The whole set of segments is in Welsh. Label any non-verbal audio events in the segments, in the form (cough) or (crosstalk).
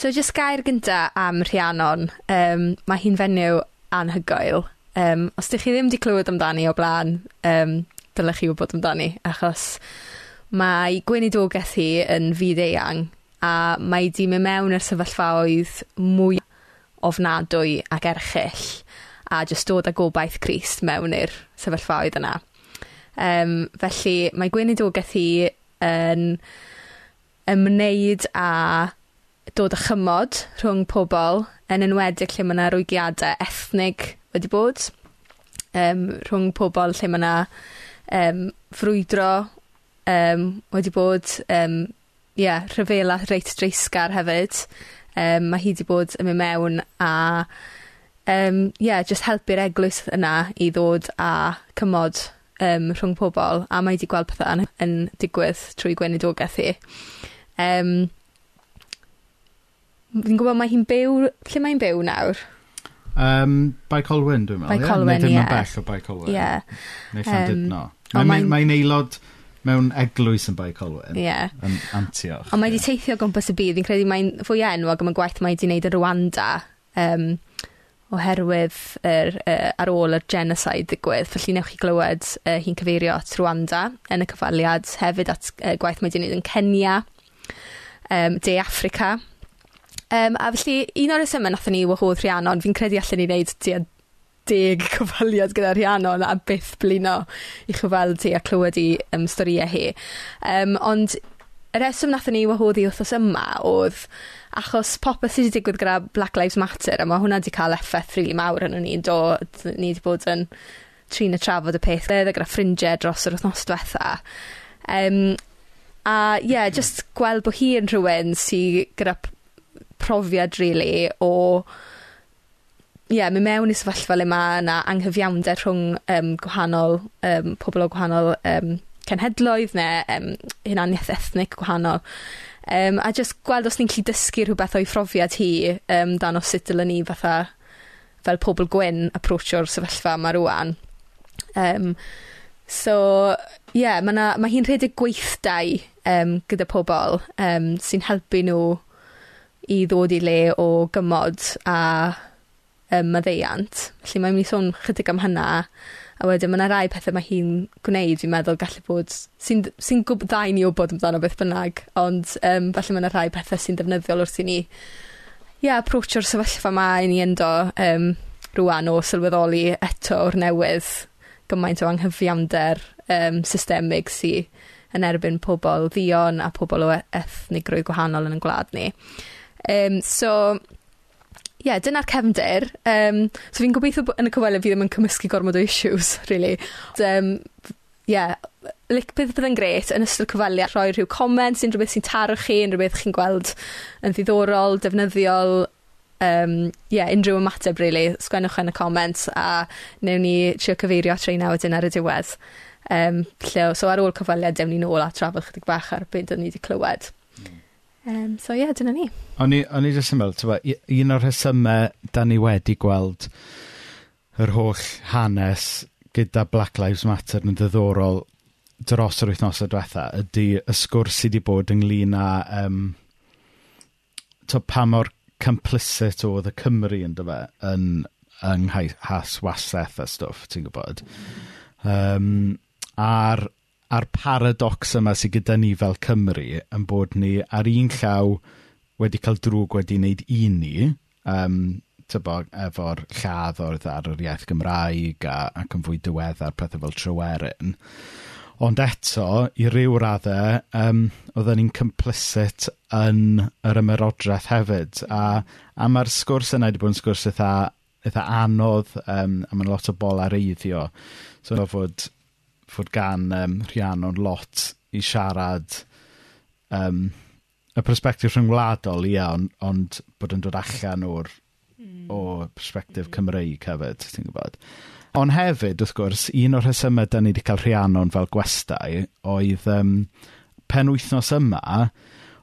So jyst gair gynta am Rhiannon. Um, mae hi'n fenyw anhygoel. Um, os ydych chi ddim wedi clywed amdani o blaen, um, dylech chi wybod amdani, achos mae gweinidogaeth hi yn fyd-eang a mae di mynd mewn i'r sefyllfaoedd mwy ofnadwy ac erchill a jyst dod â gobaith Christ mewn i'r sefyllfaoedd yna. Um, felly mae gweinidogaeth hi yn ymwneud â dod â chymod rhwng pobl, yn enwedig lle mae yna rwygiadau ethnig wedi bod, um, rhwng pobl lle mae yna um, frwydro um, wedi bod, um, yeah, rhyfela reit dreisgar hefyd. Um, mae hi wedi bod yn mynd mewn a um, yeah, just helpu'r eglwys yna i ddod a cymod um, rhwng pobl a mae wedi gweld pethau yn, yn digwydd trwy gweinidogaeth hi. Um, Fi'n gwybod mae hi'n byw... Lle mae'n byw nawr? Um, By Colwyn, dwi'n meddwl. By Colwyn, ie. Neu ddim yn bell o By Colwyn. Ie. Yeah. Neu Llandudno. Um, mae'n mae aelod mewn eglwys yn By Colwyn. Ie. Yeah. Yn Antioch. Ond mae wedi teithio gwmpas y byd. Fi'n credu mae'n fwy enwog am y gwaith mae wedi wneud y Rwanda. Um, oherwydd er, er, ar ôl y genocide ddigwydd. Felly newch chi glywed uh, hi'n cyfeirio at Rwanda yn y cyfaliad, hefyd at uh, gwaith mae wedi wneud yn Kenya, um, De Africa, Um, a felly, un o'r resymau nath ni wahodd Rhiannon, fi'n credu allan ni wneud tua deg (laughs) cyfaliad gyda Rhiannon a byth blino i chyfal ti a clywed i um, storiau hi Um, ond y reswm nath ni wahodd i wrthos yma oedd achos popeth sydd wedi digwydd gyda Black Lives Matter a mae hwnna wedi cael effaith rili mawr yn ni yndo? Ni wedi bod yn trin y trafod y peth gyda ffrindiau dros yr wythnos diwetha Um, a ie yeah, just gweld bod hi yn rhywun sy gyda profiad really o ie, mynd mewn i sefyllfa le ma' 'na anghyfiawnder rhwng um, gwahanol um, pobl o gwahanol um, cenhedloedd neu um, hunaniaeth ethnic gwahanol Um, a jyst gweld os ni'n gallu dysgu rhywbeth o'i phrofiad hi um, 'dan o sut dylen ni fatha fel pobl gwyn aprowtsio'r sefyllfa yma rwan. Um, so ie yeah, mae, ma' hi'n rhedeg gweithdai um, gyda pobl um, sy'n helpu nhw i ddod i le o gymod a um, maddeiant. Felly mae'n mynd i sôn chydig am hynna a wedyn ma' 'na rai pethau mae hi'n gwneud fi'n meddwl gallu bod sy'n d- sy'n gwb- dda i ni wbod amdano beth bynnag ond um, falle ma' 'na rhai pethe sy'n defnyddiol wrth i ni ia, yeah, aprotsio'r sefyllfa yma i ni ynddo um, rwan o sylweddoli eto o'r newydd gymaint o anghyfiamder um, systemig sy'n yn erbyn pobl ddion a pobl o e-, ethnigrwydd gwahanol yn y gwlad ni. Um, so ie yeah, dyna'r cefndir Um, so fi'n gobeithio yn y cyfweliad fi ddim yn cymysgu gormod o issues (laughs) really. ond yym ie lic- beth bydd yn gret yn ystod cyfweliad rhoi rhyw comments unrhyw beth sy'n taro chi unrhyw beth chi'n gweld yn ddiddorol, defnyddiol um, yeah, unrhyw ymateb really. sgwennwch yn y comments a newn ni trio cyfeirio at reina wedyn ar y diwedd Um, lle so ar ôl cyfweliad, dewn ni nôl a trafod chydig bach ar beth o'n ni wedi clywed. Um, so ie, yeah, dyna ni. O'n i, on i jyst yn meddwl, un o'r rhesymau da ni wedi gweld yr holl hanes gyda Black Lives Matter yn ddiddorol dros yr wythnosau diwetha ydy y sgwrs sydd wedi bod ynglyn â um, to, pa mor complicit oedd y Cymru yn dyfa yn, yng nghas waseth a stwff, ti'n gwybod. Um, a'r a'r paradox yma sydd gyda ni fel Cymru yn bod ni ar un llaw wedi cael drwg wedi wneud i ni, um, tybo, efo'r lladdwrdd ar yr iaith Gymraeg a, ac yn fwy diweddar pethau fel Tryweryn. Ond eto, i ryw raddau, um, oedden ni'n complicit yn yr ymerodraeth hefyd. A, a mae'r sgwrs yna wedi bod yn sgwrs eitha, eitha anodd, um, a mae'n lot o bol ar eiddio. So, fod fod gan um, Rhiannon lot i siarad um, y perspektif rhyngwladol, ia, ond, ond bod yn dod allan o'r mm. o perspektif hmm. Cymreig hefyd, ti'n gwybod. Ond hefyd, wrth gwrs, un o'r rhesymau da ni wedi cael Rhiannon fel gwestai oedd um, pen wythnos yma,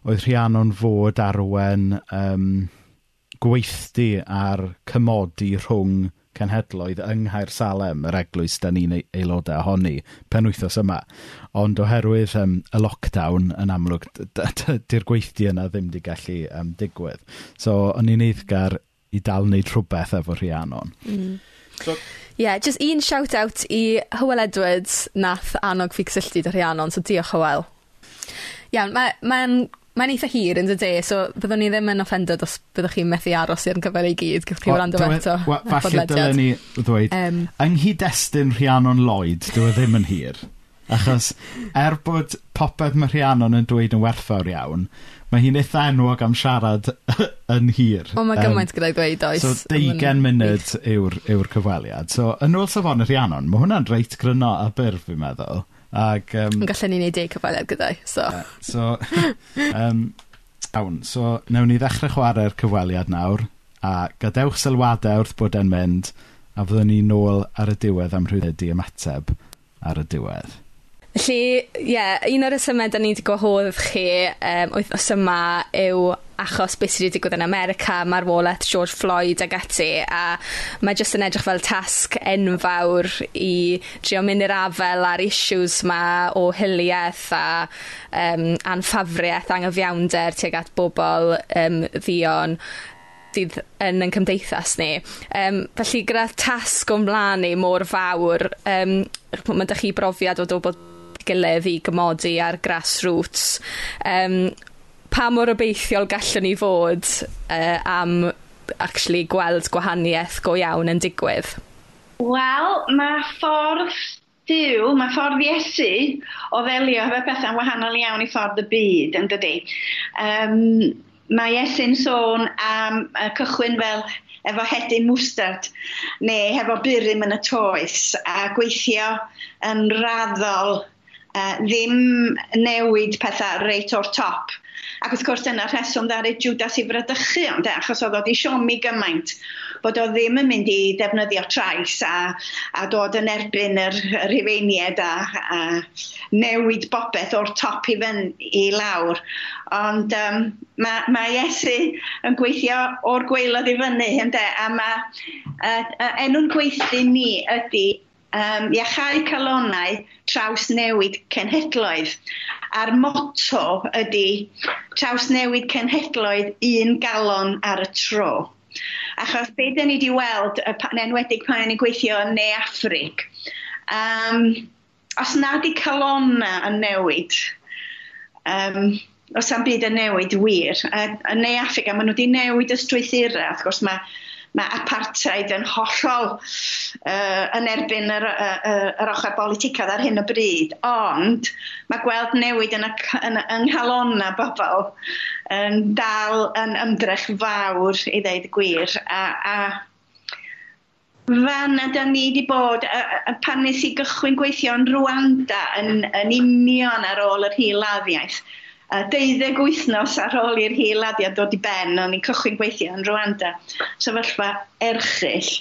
oedd Rhiannon fod arwen um, gweithdi ar cymodi rhwng cenhedloedd yng Nghaer Salem, yr eglwys da ni'n aelodau ohoni, penwythos yma. Ond oherwydd um, y lockdown yn amlwg, di'r gweithdi yna ddim di gallu um, digwydd. So, o'n i'n eiddgar i dal wneud rhywbeth efo Rhiannon. Mm. So, yeah, just un shout-out i Hywel Edwards nath annog fi cysylltu dy Rhiannon, so diolch Hywel. Iawn, mae'n ma Mae'n eitha hir, yn dydy, So, byddwn ni ddim yn offended os byddwch chi'n methu aros i'r cyfle ei gyd. gyda chi wrando e- eto. (laughs) Falle dylen ni ddweud, um, yng nghyd-destun Rhiannon Lloyd, dyw e ddim yn hir. Achos, er bod popeth mae Rhiannon yn dweud yn werthfawr iawn, mae hi'n eitha enwog am siarad (laughs) yn hir. O, mae gymaint um, gyda'i dweud, oes. So, deugen munud yw'r yw cyfweliad. So, yn ôl safon y Rhiannon, mae hwnna'n reit gryno a byr, fi'n meddwl. Ac, um, Yn gallen ni wneud eu cyfaliad gyda'i, so... Uh, so, (laughs) um, awn, so newn ni ddechrau chwarae'r cyfaliad nawr, a gadewch sylwadau wrth bod e'n mynd, a fyddwn ni nôl ar y diwedd am rhywbeth ymateb ar y diwedd. Felly, ie, yeah, un o'r ysymau da ni wedi gwahodd chi um, oedd yma yw achos beth sydd wedi digwydd yn America, marwolaeth George Floyd ag ati a mae jyst yn edrych fel tasg enfawr i drio mynd i'r afel ar issues ma o hilieth a um, anffafriaeth anghyfiawnder tuag at bobl um, ddion sydd yn yn cymdeithas ni. Um, felly gyda tasg o'n mlaen ni mor fawr, um, mae ydych chi brofiad o dod bod gilydd i gymodi ar grassroots. Um, pa mor obeithiol gallwn ni fod uh, am actually gweld gwahaniaeth go iawn yn digwydd? Wel, mae ffordd Dyw, mae ffordd Iesu o ddelio efo pethau'n wahanol iawn i ffordd y byd, yn dydy. Um, mae Iesu'n sôn am y cychwyn fel efo hedyn mwstard neu hefo byrym yn y toes a gweithio yn raddol uh, ddim newid pethau reit o'r top Ac wrth gwrs yna rheswm ddaru Judas i fradychu ond achos oedd oedd i siomi gymaint bod o ddim yn mynd i ddefnyddio trais a, a dod yn erbyn yr, yr rhifeiniad a, a newid bobeth o'r top i fyn i lawr. Ond um, mae, mae Iesu yn gweithio o'r gweilod i fyny, ynddo, A mae uh, uh, enw'n gweithio ni ydy um, iachau calonau traws newid cenhedloedd. A'r moto ydy trawsnewid cenhedloedd un galon ar y tro. Achos be dyn ni wedi weld, yn enwedig pan ni'n gweithio yn Ne Afrig, um, os nad di calonna yn newid, um, os am byd yn newid wir, yn Ne Afrig, a maen nhw wedi newid y strwythurau, wrth gwrs mae Mae apartheid yn hollol uh, yn erbyn yr, uh, yr ochr politicaidd ar hyn o bryd, ond mae gweld newid yn, y, yn, yng nghalonna bobl yn dal yn ymdrech fawr i ddeud y gwir. A, a fan ydy ni wedi bod, a, a pan nes i gychwyn gweithio yn Rwanda yn, yn union ar ôl yr hiladdiaeth, uh, deuddeg wythnos ar ôl i'r hil dod i ben, o'n i'n cychwyn gweithio yn Rwanda, sefyllfa erchill.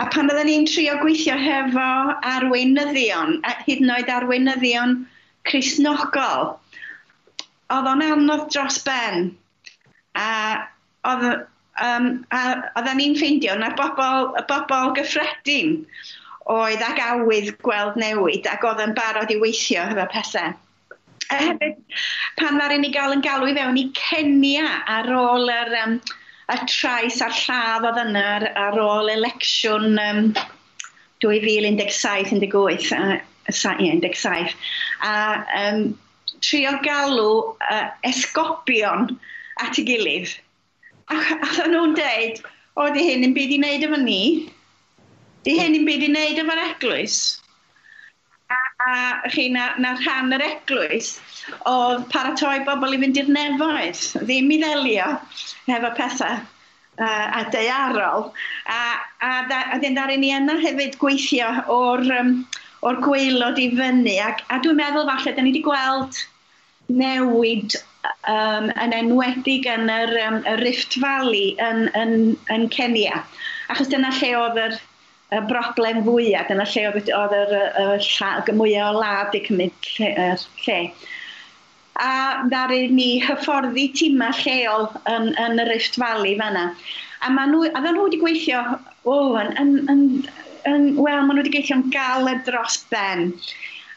A pan oedden ni'n trio gweithio hefo arweinyddion, hyd yn oed arweinyddion Cresnogol, oedd o'n anodd dros ben. A oedd, um, a oedden ni'n ffeindio na bobl, bobl gyffredin oedd ag awydd gweld newid ac oedd yn barod i weithio hefo pethau. A hefyd, pan ddari ni gael yn galw i fewn i Kenya ar ôl yr, um, y trais a'r lladd oedd yna ar, ar ôl election um, 2017-18, uh, 17, a um, trio galw uh, esgobion at ei gilydd. A oedden nhw'n deud, o, di hyn yn byd i wneud efo ni, di hyn yn byd i wneud efo'r eglwys a chi na, na rhan yr eglwys oedd paratoi bobl i fynd i'r nefoedd, ddim i ddelio efo pethau uh, a deiarol. A, a, da, a dyn daru ni yna hefyd gweithio o'r, um, or gweilod i fyny. A, a dwi'n meddwl falle, da ni wedi gweld newid um, yn enwedig yn yr, um, y Rift Valley yn, yn, yn Kenya. Achos dyna lle oedd yr y broblem fwyaf, dyna lle oedd, oedd yr, y yr mwyaf o lad i cymryd lle. lle. A ddaru ni hyfforddi tîma lleol yn, yn y Rift Valley fanna. A maen nhw, a nhw wedi gweithio, o, oh, yn, yn, yn, yn, wel, maen nhw wedi gweithio'n galed dros ben.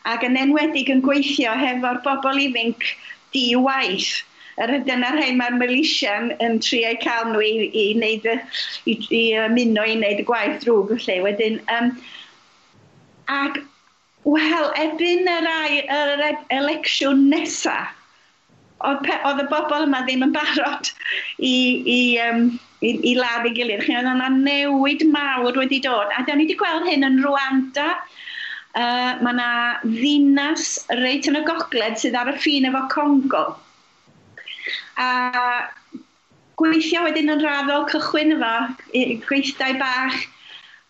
Ac yn enwedig yn gweithio hefo'r bobl ifanc di-waith Yr dyna rhai mae'r Malaysia yn, yn trio cael nhw i, i, neud, i, i ymuno i wneud y gwaith drwg lle. Wedyn, um, ac, wel, erbyn yr, ai, yr e-, election nesaf, oedd oedd y bobl yma ddim yn barod i, i, um, i, i ladd i gilydd. Chi oedd yna newid mawr wedi dod. A da ni wedi gweld hyn yn Rwanda. Uh, mae yna ddinas reit yn y gogled sydd ar y ffin efo Congo a gweithio wedyn yn raddol cychwyn efo gweithdau bach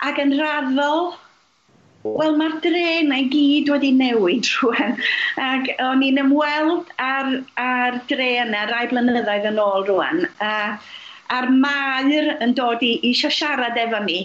ac yn raddol Wel, mae'r dren i gyd wedi newid rwan. Ac (laughs) o'n i'n ymweld ar, ar dren yna rai blynyddoedd yn ôl rwan. A, a'r maer yn dod i eisiau siarad efo ni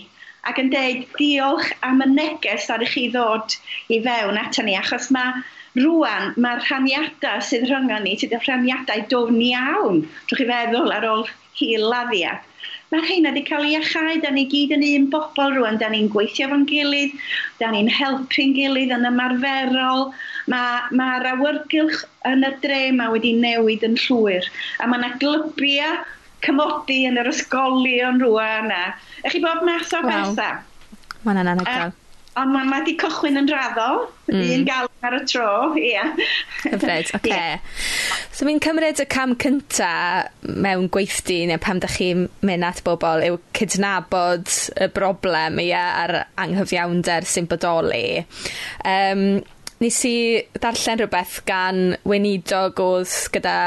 ac yn deud diolch am y neges ar i chi ddod i fewn ato ni. Achos mae rwan mae'r rhaniadau sydd rhyngon ni sydd y rhaniadau dofn iawn, drwy chi feddwl ar ôl hiladdiad. Mae rheina wedi cael ei achau, da ni gyd yn un bobl rwan, da ni'n gweithio fo'n gilydd, da ni'n helpu'n gilydd yn ymarferol, mae'r ma, ma awyrgylch yn y dre mae wedi newid yn llwyr, a mae yna glybiau cymodi yn yr ysgolion rwan, a ych chi bob math o wow. bethau. Mae hwnna'n Uh, Ond mae wedi cychwyn yn raddo, mm. un gael ar y tro, ie. Yeah. Hyfryd, oce. Okay. Yeah. So mi'n cymryd y cam cynta mewn gweithdi neu pam da chi'n mynd at bobl yw cydnabod y broblem ia, a'r anghyfiawnder sy'n bodoli. Um, nes i darllen rhywbeth gan weinidog oedd gyda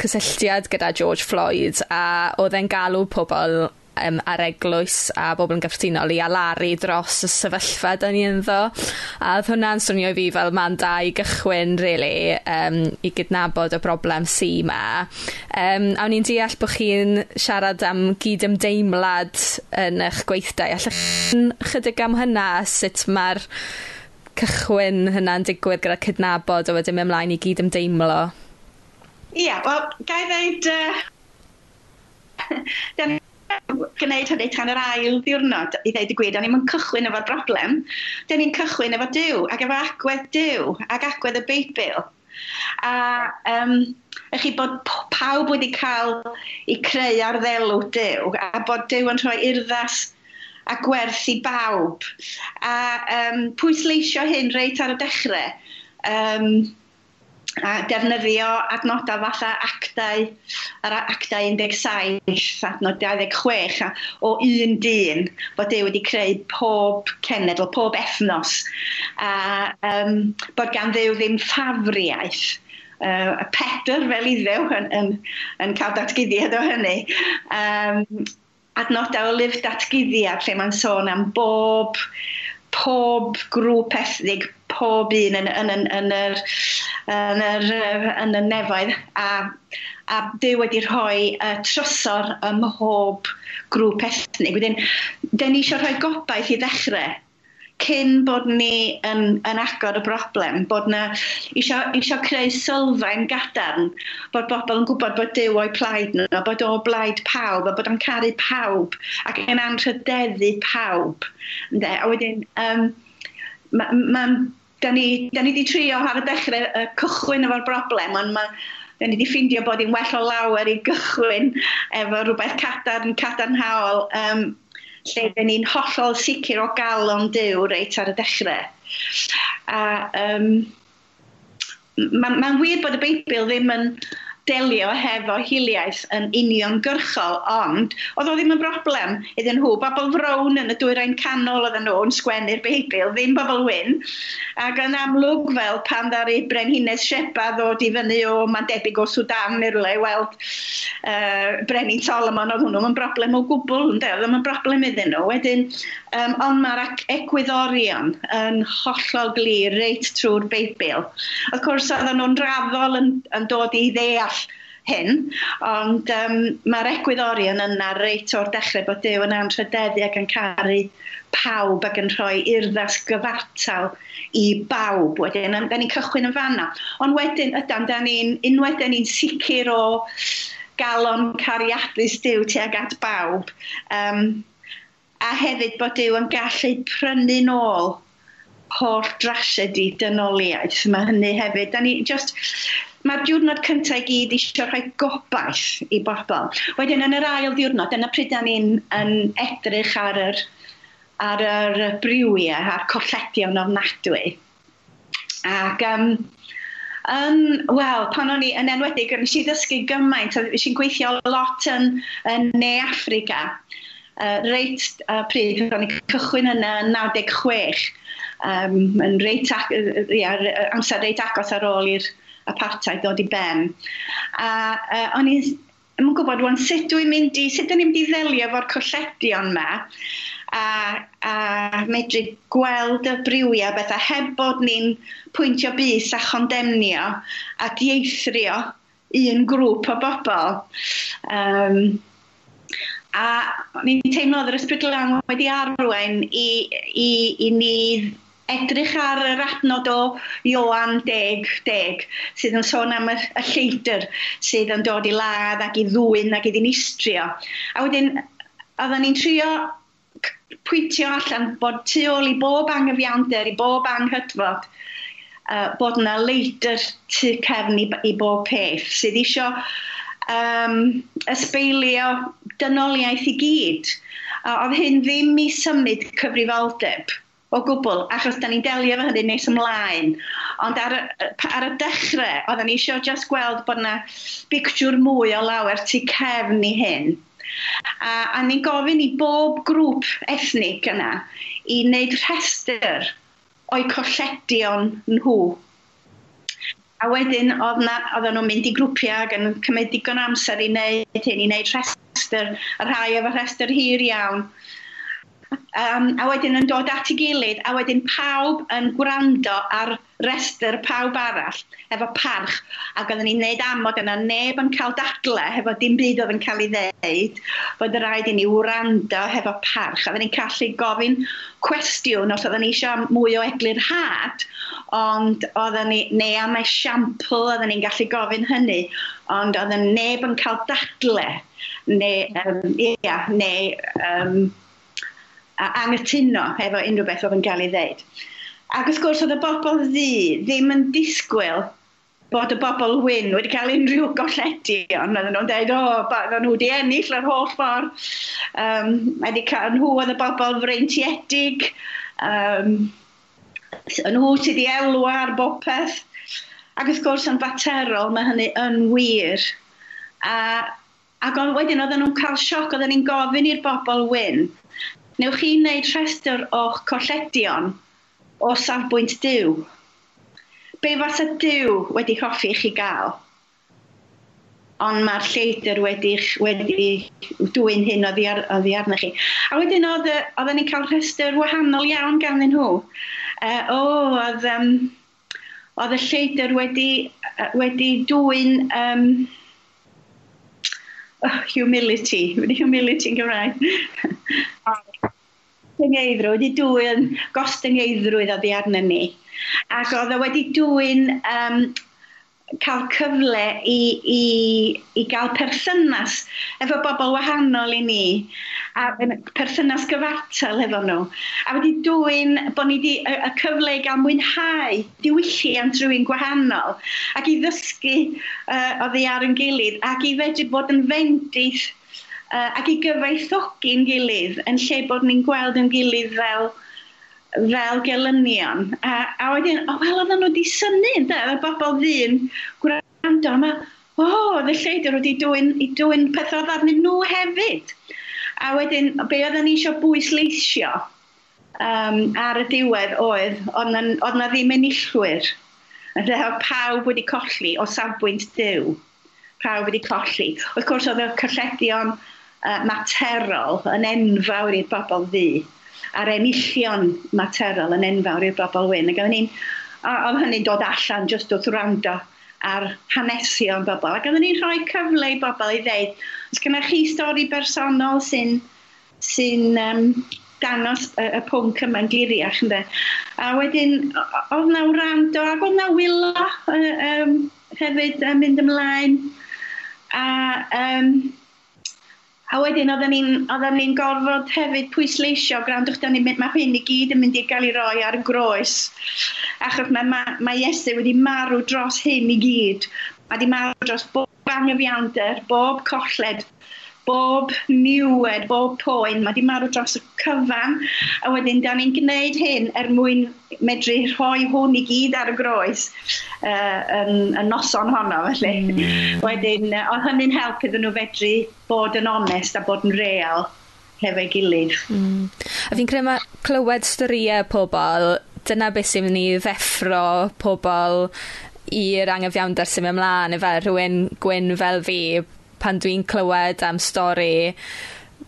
cysylltiad gyda George Floyd a oedd e'n galw pobl um, a'r eglwys a bobl yn gyffredinol i alaru dros y sefyllfa da ni ynddo. A oedd hwnna'n swnio i fi fel man da i gychwyn, really, um, i gydnabod y broblem si ma. Um, a ni'n deall bod chi'n siarad am gyd-ymdeimlad yn eich gweithdau. Allech chi'n chydig am hynna, sut mae'r cychwyn hynna'n digwydd gyda cydnabod a wedyn mynd ymlaen i gyd ymdeimlo? Ie, yeah, wel, gai ddeud... Uh, (laughs) gwneud hynny tan yr ail ddiwrnod i ddeud y gwir, da ni'n yn cychwyn efo'r broblem, da ni'n cychwyn efo Dyw ac efo agwedd Dyw ac agwedd y Beibl. A um, ych chi bod pawb wedi cael i creu ar ddelw Dyw a bod Dyw yn rhoi urddas a gwerth i bawb. A um, pwysleisio hyn reit ar y dechrau, um, a defnyddio adnodau fatha actau, yr actau 17, adnod 26 a, o un dyn bod e wedi creu pob cenedl, pob ethnos a um, bod gan ddew ddim ffafriaeth uh, pedr fel iddew yn, yn, yn cael datgyddiad o hynny. Um, adnodau o lyf datgyddiad lle mae'n sôn am bob pob grŵp ethnig, pob un yn, yn, yn, yn, yr, yn, yr, yn y nefoedd a, a Dyw wedi rhoi uh, trysor ym mhob grŵp ethnig. Wedyn, da ni eisiau rhoi gobaith i ddechrau cyn bod ni yn, yn agor y broblem, bod na eisiau isio creu sylfaen gadarn, bod bobl yn gwybod bod Dyw o'i plaid nhw, bod o blaid pawb, a bod o'n caru pawb, ac yn anrhydeddu pawb. Ynde? A wedyn, um, ma, ma da ni, da ni wedi trio ar y dechrau y cychwyn efo'r broblem, ond mae da ni wedi ffeindio bod hi'n well o lawer i gychwyn efo rhywbeth cadarn, cadarnhaol um, lle dyn ni'n hollol sicr o galon o'n reit ar y dechrau. A um, mae'n ma wir bod y Beibl ddim yn delio hefo hiliaeth yn uniongyrchol, ond oedd o ddim yn broblem iddyn nhw. Bobl frown yn y dwyrain canol oedd nhw yn sgwennu'r Beibl, ddim bobl wyn. Ac yn amlwg fel pan ddari Brenhines Shepa ddod i fyny o, mae'n debyg o Sudan neu rhywle, weld uh, Brenin Solomon oedd hwnnw yn broblem o gwbl, ynddo, oedd yn broblem iddyn nhw. Wedyn, Um, ond mae'r egwyddorion yn hollol glir reit trwy'r Beibl. Of course, oedden nhw'n raddol yn, yn dod i ddeall hyn, ond um, mae'r egwyddorion yna reit o'r dechrau bod Dyw yn anrhydeddu ac yn caru pawb ac yn rhoi urddas gyfartal i bawb wedyn. Da ni'n cychwyn yn fanna. Ond wedyn, ydan, da ni'n, unwaith da ni'n sicr o galon cariadus Dyw tuag at bawb, um, a hefyd bod yw yn gallu prynu nôl holl drasiedi dynoliaeth. Mae hynny hefyd. Da ni just, mae'r diwrnod cyntaf i gyd eisiau rhoi gobaith i bobl. Wedyn yn yr ail diwrnod, yna pryd da ni'n yn edrych ar yr, ar yr briwiau, a'r colledion ofnadwy. Ac um, Um, Wel, pan o'n i yn enwedig, nes i ddysgu gymaint, nes i'n gweithio lot yn, yn Ne Africa uh, reit uh, pryd, ro'n i cychwyn yn 96, um, yn reit ia, amser reit agos ar ôl i'r apartheid ddod i ben. A uh, o'n i, yn gwybod, wan, sut dwi'n mynd i, sut dwi'n mynd i ddelio efo'r colledion yma, a, a medru gweld y briwiau beth a heb bod ni'n pwyntio bus a chondemnio a dieithrio un grŵp o bobl. Um, a ni'n teimlo oedd yr ysbryd lang wedi arwain i, i, i ni edrych ar yr adnod o Ioan 10, 10 sydd yn sôn am y, y lleidr sydd yn dod i ladd ac i ddwyn ac i ddinistrio. A wedyn, oedden ni'n trio pwyntio allan bod tu ôl i bob anghyfiawnder, i bob anghydfod, uh, bod yna leidr tu cefn i, i bob peth sydd eisiau um, ysbeilio dynoliaeth i gyd. A oedd hyn ddim i symud cyfrifoldeb o gwbl, achos da ni'n delio efo hynny nes ymlaen. Ond ar, ar y dechrau, oedden ni eisiau just gweld bod yna bictiwr mwy o lawer tu cefn i hyn. A, a ni'n gofyn i bob grŵp ethnig yna i wneud rhestr o'i colledion nhw A wedyn, oedden nhw'n mynd i grwpiau ac yn cymryd digon amser i wneud hyn, i wneud rhestr, a rhai efo rhestr hir iawn um, a wedyn yn dod at ei gilydd, a wedyn pawb yn gwrando ar restr pawb arall efo parch, ac oedden ni'n neud amod yna neb yn cael dadle hefo dim byd oedd yn cael ei ddeud, bod y rhaid i ni wrando hefo parch. Oedden ni'n gallu gofyn cwestiwn os oedden ni eisiau mwy o eglu'r had, ond oedden ni, neu am esiampl oedden ni'n gallu gofyn hynny, ond oedden neb yn cael dadle, neu, um, ia, neu um, a angytuno efo unrhyw beth oedd yn cael ei ddeud. Ac wrth gwrs oedd y bobl ddi ddim yn disgwyl bod y bobl wyn wedi cael unrhyw golledion. Oedden nhw'n dweud, o, oh, nhw wedi ennill yr holl ffordd. Um, wedi cael nhw oedd y bobl freintiedig. Um, nhw sydd wedi elwa ar bob peth. Ac wrth gwrs yn faterol, mae hynny yn wir. A, ac wedyn oedden nhw'n cael sioc, oedden ni'n gofyn i'r bobl wyn newch chi wneud rhestr o'ch colledion o safbwynt diw. Be fas y diw wedi hoffi chi gael? Ond mae'r lleidr wedi, wedi dwy'n hyn oddi, ar, oddi arna chi. A wedyn oedden ni'n cael rhestr wahanol iawn gan nhw. Uh, o, oedd, um, oedd y lleidr wedi, e, wedi dwy'n... Um, oh, humility, wedi humility yn Gymraeg gostyngeidrwydd, wedi dwy'n gostyngeidrwydd oedd i arnyn ni. Ac oedd o wedi dwy'n um, cael cyfle i, i, i gael perthynas efo bobl wahanol i ni a perthynas gyfartal efo nhw. A wedi dwy'n bod ni wedi y, y cyfle i gael mwynhau diwylliant rhywun gwahanol ac i ddysgu uh, oddi ar yn gilydd ac i fedru bod yn fendith uh, ac i gyfoethogi'n gilydd yn lle bod ni'n gweld yn gilydd fel fel gelynion. A, a wedyn, o oh, wel, oedden nhw wedi syni, ynddo, y bobl ddyn gwrando yma, o, oh, y lleidr wedi dwy'n, i dwy'n peth oedd arnyn nhw hefyd. A wedyn, be oedden ni eisiau bwysleisio um, ar y diwedd oedd, oedd na ddim enillwyr. Ynddo, pawb wedi colli o safbwynt dew. Pawb wedi colli. Wrth gwrs, oedd y cylledion uh, materol yn enfawr i'r bobl ddu, a'r enillion materol yn enfawr i'r bobl wyn. Ac ni'n, oedd hynny'n dod allan jyst wrth wrando ar hanesion bobl. Ac oedden ni'n rhoi cyfle i bobl i ddeud, os gynnwch chi stori bersonol sy'n sy'n um, dangos y, y pwnc yma'n gliriach ynddo. A wedyn, oedd na wrando ac oedd na wylo uh, um, hefyd yn um, mynd ymlaen. A um, A wedyn oedden ni'n oedden ni'n gorfod hefyd pwysleisio gwrandwch dan ni mae hyn i gyd yn mynd i gael ei roi ar y groes achos mae, mae, mae Iesu wedi marw dros hyn i gyd. Mae wedi marw dros bob angyfiawnder, bob colled bob niwed, bob poen, mae wedi marw dros y cyfan, a wedyn da ni'n gwneud hyn er mwyn medru rhoi hwn i gyd ar y groes uh, yn, yn noson honno, felly. Mm. (laughs) Wedyn, uh, oedd hynny'n help iddyn nhw fedru bod yn onest a bod yn real hefo'i gilydd. Mm. A fi'n credu mae clywed storiau pobl, dyna beth sy'n mynd i ddeffro pobl i'r anghyfiawnder sy'n mynd ymlaen, efo rhywun gwyn fel fi, pan dwi'n clywed am stori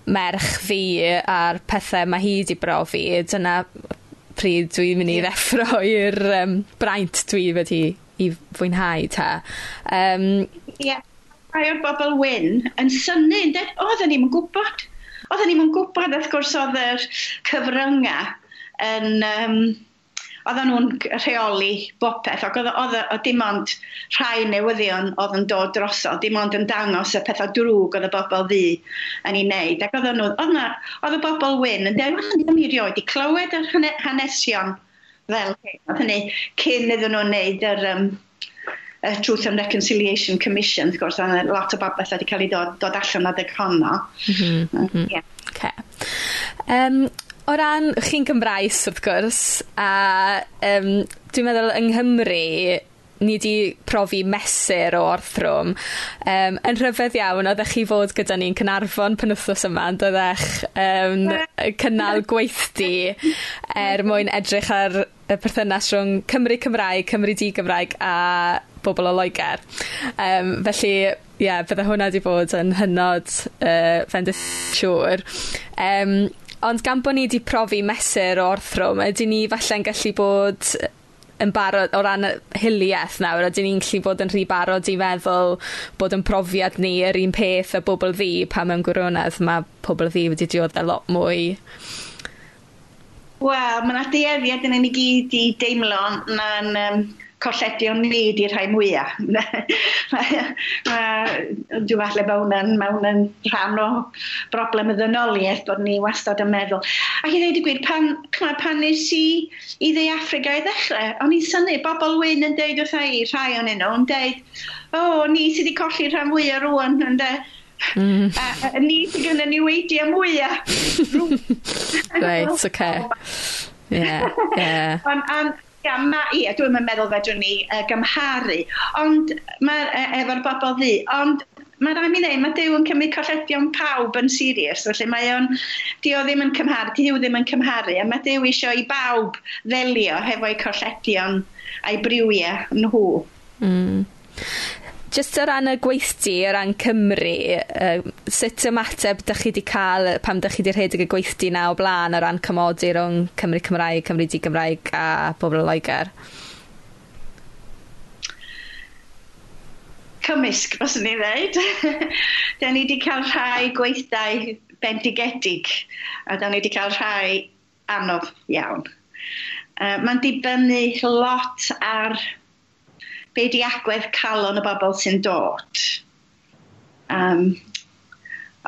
merch fi a'r pethau mae hi wedi brofi, dyna pryd dwi'n mynd i ddeffro (laughs) i'r um, braint dwi wedi i fwynhau ta. Um, yeah. Rai o'r bobl wyn yn syni, oedden ni'n gwybod. Oedden ni'n gwybod, wrth gwrs, oedd yr cyfryngau yn... Um, oedden nhw'n rheoli bopeth, ac oedd dim ond rhai newyddion oedd yn dod drosodd, dim ond yn dangos y pethau drwg oedd y bobl ddi yn ei wneud. Ac oedd, nhw, oedd na, oedd y bobl wyn yn dweud, hynny am i rioed i clywed yr hanesion fel hyn. Oedd hynny cyn iddyn nhw'n wneud yr... Um, y Truth and Reconciliation Commission, wrth gwrs, a lot o bethau wedi cael ei dod, dod allan adeg honno. Mm -hmm. uh, yeah. Okay. Um, O ran, chi'n Gymraes wrth gwrs, a um, dwi'n meddwl yng Nghymru, ni wedi profi mesur o orthrwm. Um, yn rhyfedd iawn, oeddech chi fod gyda ni'n Cynarfon pan wythnos yma, yn doeddech um, cynnal gweithdi er mwyn edrych ar y perthynas rhwng Cymru Cymraeg, Cymru Di Gymraeg a bobl o Loegr. Um, felly, ie, yeah, bydde hwnna wedi bod yn hynod uh, fendith siŵr. Um, Ond gan bod ni wedi profi mesur o orthrwm, ydy ni falle'n gallu bod yn barod o ran hiliaeth nawr, ydyn ni'n gallu bod yn rhy barod i feddwl bod yn profiad ni yr un peth y bobl ddi pa mewn gwirionedd mae pobl ddi wedi dioddau lot mwy. Wel, mae yna dueddiad yn ni gyd i deimlo na'n um, colledion ni di rhai mwyaf. (laughs) Dwi'n falle bod hwnna'n mewn rhan o broblem y ddynoliaeth bod ni wastad yn meddwl. A i ddweud y gwir, pan, pan nes i i ddeu Africa i ddechrau, o'n i'n syni, bobl wyn yn deud wrth i, rhai o'n nhw, yn deud, o, oh, ni sydd wedi colli rhan fwyaf rwan, yn de. Mm. A, a ni sydd gynnu ni weidiau mwyaf. (laughs) (laughs) Reit, oce. Ie, ie. Ia, ma, ia dwi'n meddwl fedrwn ni uh, gymharu, ond ma, uh, efo'r bobl ddi, ond mae rhaid mi ddweud, mae Dyw yn cymryd colledion pawb yn Sirius, felly mae o'n, di o ddim yn cymharu, Dyw ddim yn cymharu, a mae Dyw isio i bawb ddelio hefo'i colledion a'i briwiau nhw. Mm. Just o ran y gweithdi, o ran Cymru, uh, sut ymateb ydych chi wedi cael pam ydych chi wedi rhedeg y gweithdi na o blaen o ran cymodi rhwng Cymru Cymraeg, Cymru Di Gymraeg a bobl o Loegr? Cymysg, fos (laughs) ni ddeud. da ni wedi cael rhai gweithdau bendigedig a da ni wedi cael rhai anodd iawn. Uh, Mae'n dibynnu lot ar be di agwedd calon y bobl sy'n dod. Um,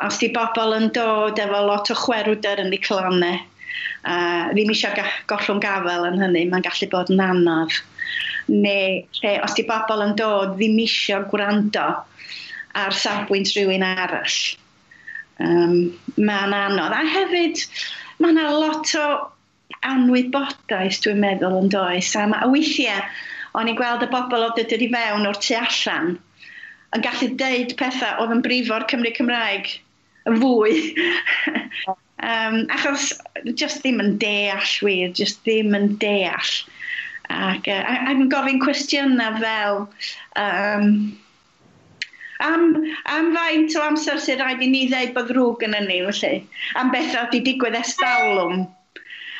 os di bobl yn dod efo lot o chwerwder yn eu clonau, uh, ddim eisiau gollwng gafel yn hynny, mae'n gallu bod yn anodd. Neu lle, os di bobl yn dod, ddim eisiau gwrando ar safbwynt rhywun arall. Um, mae'n anodd. A hefyd, mae yna lot o anwybodaeth, dwi'n meddwl, yn does. A, ma, a weithiau, o'n i'n gweld y bobl oedd dydyd i fewn o'r tu allan yn gallu deud pethau oedd yn brifo'r Cymru Cymraeg yn fwy. (laughs) um, achos just ddim yn deall wir, just ddim yn deall. Ac e, uh, ac yn gofyn cwestiynau fel um, am, am faint o amser sy'n rhaid i ni ddeud bod ddrwg yn ni, felly. Am bethau wedi digwydd estalwm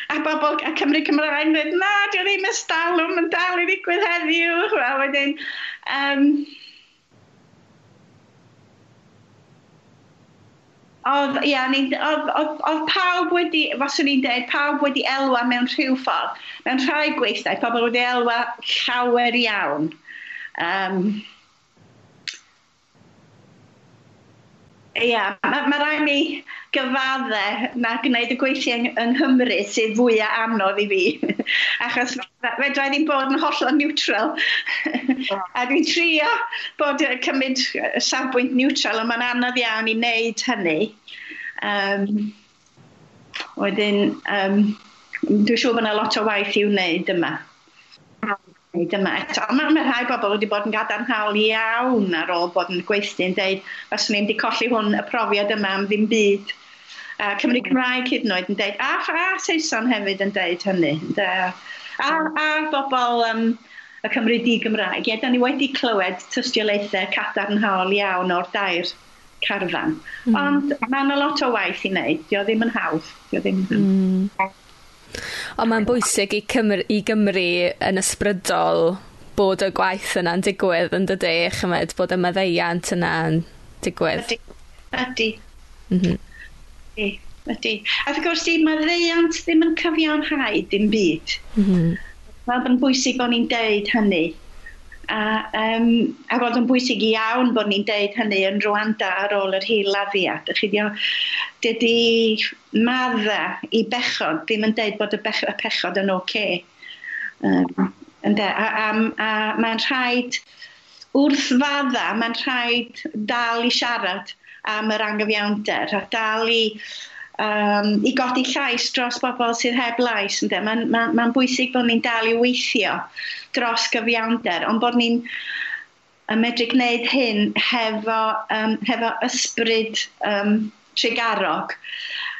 a bobl a Cymru Cymraeg yn dweud, na, di o e ddim ystalwm yn dal i ddigwydd heddiw. A wedyn, um, oedd, ia, oedd, oedd, oedd pawb wedi, foswn i'n dweud, pawb wedi elwa mewn rhyw ffordd. Mewn rhai gweithdau, pobl wedi elwa llawer iawn. Um, Ia, mae ma rhaid mi gyfadde na gwneud y gweithio yng, yng Nghymru sydd fwyaf anodd i fi. (laughs) Achos fedra i ddim bod yn hollol neutral. (laughs) a dwi'n trio bod yn cymryd safbwynt neutral, ond mae'n anodd iawn i wneud hynny. Um, wedyn, um, dwi'n siŵr bod yna lot o waith i'w wneud yma wneud yma eto. Mae ma rhai bobl wedi bod yn gadarnhaol iawn ar ôl bod yn gweithio'n dweud, faswn ni'n di colli hwn y profiad yma am ddim byd. A uh, Cymru Cymraeg hyd yn oed yn dweud, a, a Saeson hefyd yn dweud hynny. De, a, a bobl um, y Cymru di Gymraeg. Ie, da ni wedi clywed tystiolaethau cadarnhaol iawn o'r dair carfan. Mm. Ond mae'n a lot o waith i wneud. Dio ddim yn hawdd. Dio ddim yn hawdd. Mm. Ond mae'n bwysig i Cymru, i Gymru yn ysbrydol bod y gwaith yna'n digwydd yn dydy, chymryd bod y meddeiant yna'n digwydd. Ydy, ydy. Mm -hmm. Ydy, ydy. A fi gwrs i meddeiant ddim yn cyfiawnhau dim byd. Mm -hmm. Mae'n bwysig o'n i'n deud hynny. A, um, a oedd yn bwysig iawn bod ni'n deud hynny yn Rwanda ar ôl yr hil laddiad. Chi dio, dydy madda i bechod ddim yn deud bod y, bech, y pechod yn oce. Okay. Um, ynde? A, a, a, a mae'n rhaid, wrth fadda, mae'n rhaid dal i siarad am yr angyfiawnder a dal i um, i godi llais dros bobl sydd heb lais. Mae'n ma, ma, bwysig bod ni'n dal i weithio dros gyfiawnder, ond bod ni'n yn medru gwneud hyn hefo, um, hefo ysbryd um, trigarog.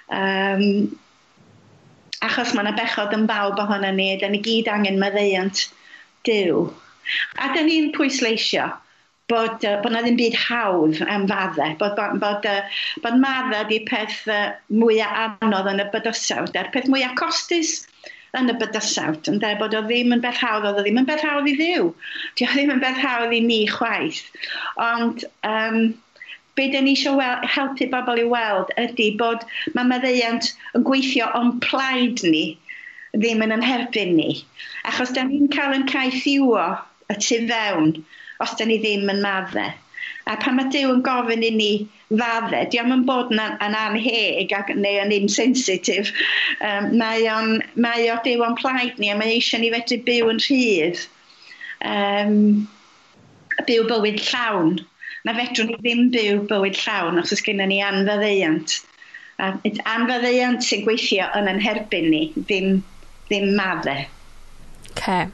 Um, achos mae yna bechod yn bawb ohono ni, da ni gyd angen meddeiant diw. A da ni'n pwysleisio bod, uh, bod na ddim byd hawdd am faddau, bod, bod, bod, uh, bod maddau di peth uh, mwyaf anodd yn y bydysawd, a'r peth mwyaf costus yn y bydysawd, yn dweud bod o ddim yn beth hawdd, oedd o ddim yn beth hawdd i ddiw. Di o ddim yn beth hawdd i ni chwaith. Ond um, be dyn ni eisiau helpu bobl i weld ydy bod mae meddeiant yn gweithio o'n plaid ni ddim yn ynherbyn ni. Achos da ni'n cael yn caeth iwo y tu fewn os da ni ddim yn maddau. A pan mae Dyw yn gofyn i ni faddau, diolch yn bod yn, yn anheg ac, neu yn insensitif. Um, mae, on, mae o Dyw o'n plaid ni a mae eisiau ni fedru byw yn rhydd. Um, byw bywyd llawn. Na fedrwn ni ddim byw bywyd llawn os oes gennym ni anfaddeiant. A anfaddeiant sy'n gweithio yn yn herbyn ni, ddim, ddim maddau. Ce. Okay.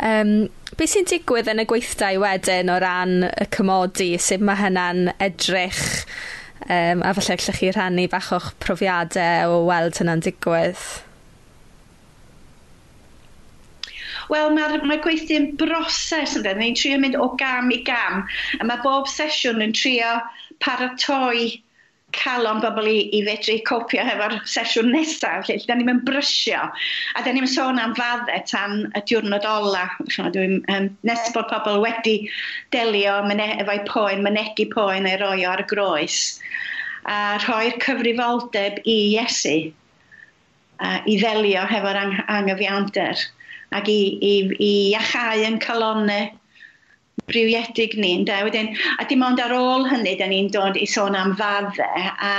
Um, Be sy'n digwydd yn y gweithdai wedyn o ran y cymodi? Sut mae hynna'n edrych? Um, a falle allech chi rhannu bach o'ch profiadau o weld hynna'n digwydd? Wel, mae'r mae gweithio'n broses yn dweud. Ni'n trio mynd o gam i gam. A mae bob sesiwn yn trio paratoi cael o'n bobl i, i fedru copio hefo'r sesiwn nesaf, lle da ni'n brysio, a da ni'n sôn am faddau tan y diwrnod ola. Dwi'n um, nes bod pobl wedi delio efo'u poen, mynegu poen ei roi ar y groes, a rhoi'r cyfrifoldeb i Iesu uh, i ddelio hefo'r ang angyfiawnder ac i, i, i iachau yn calonau briwiedig ni, ynde? Wedyn, a dim ond ar ôl hynny, da ni'n dod i sôn am faddau, a,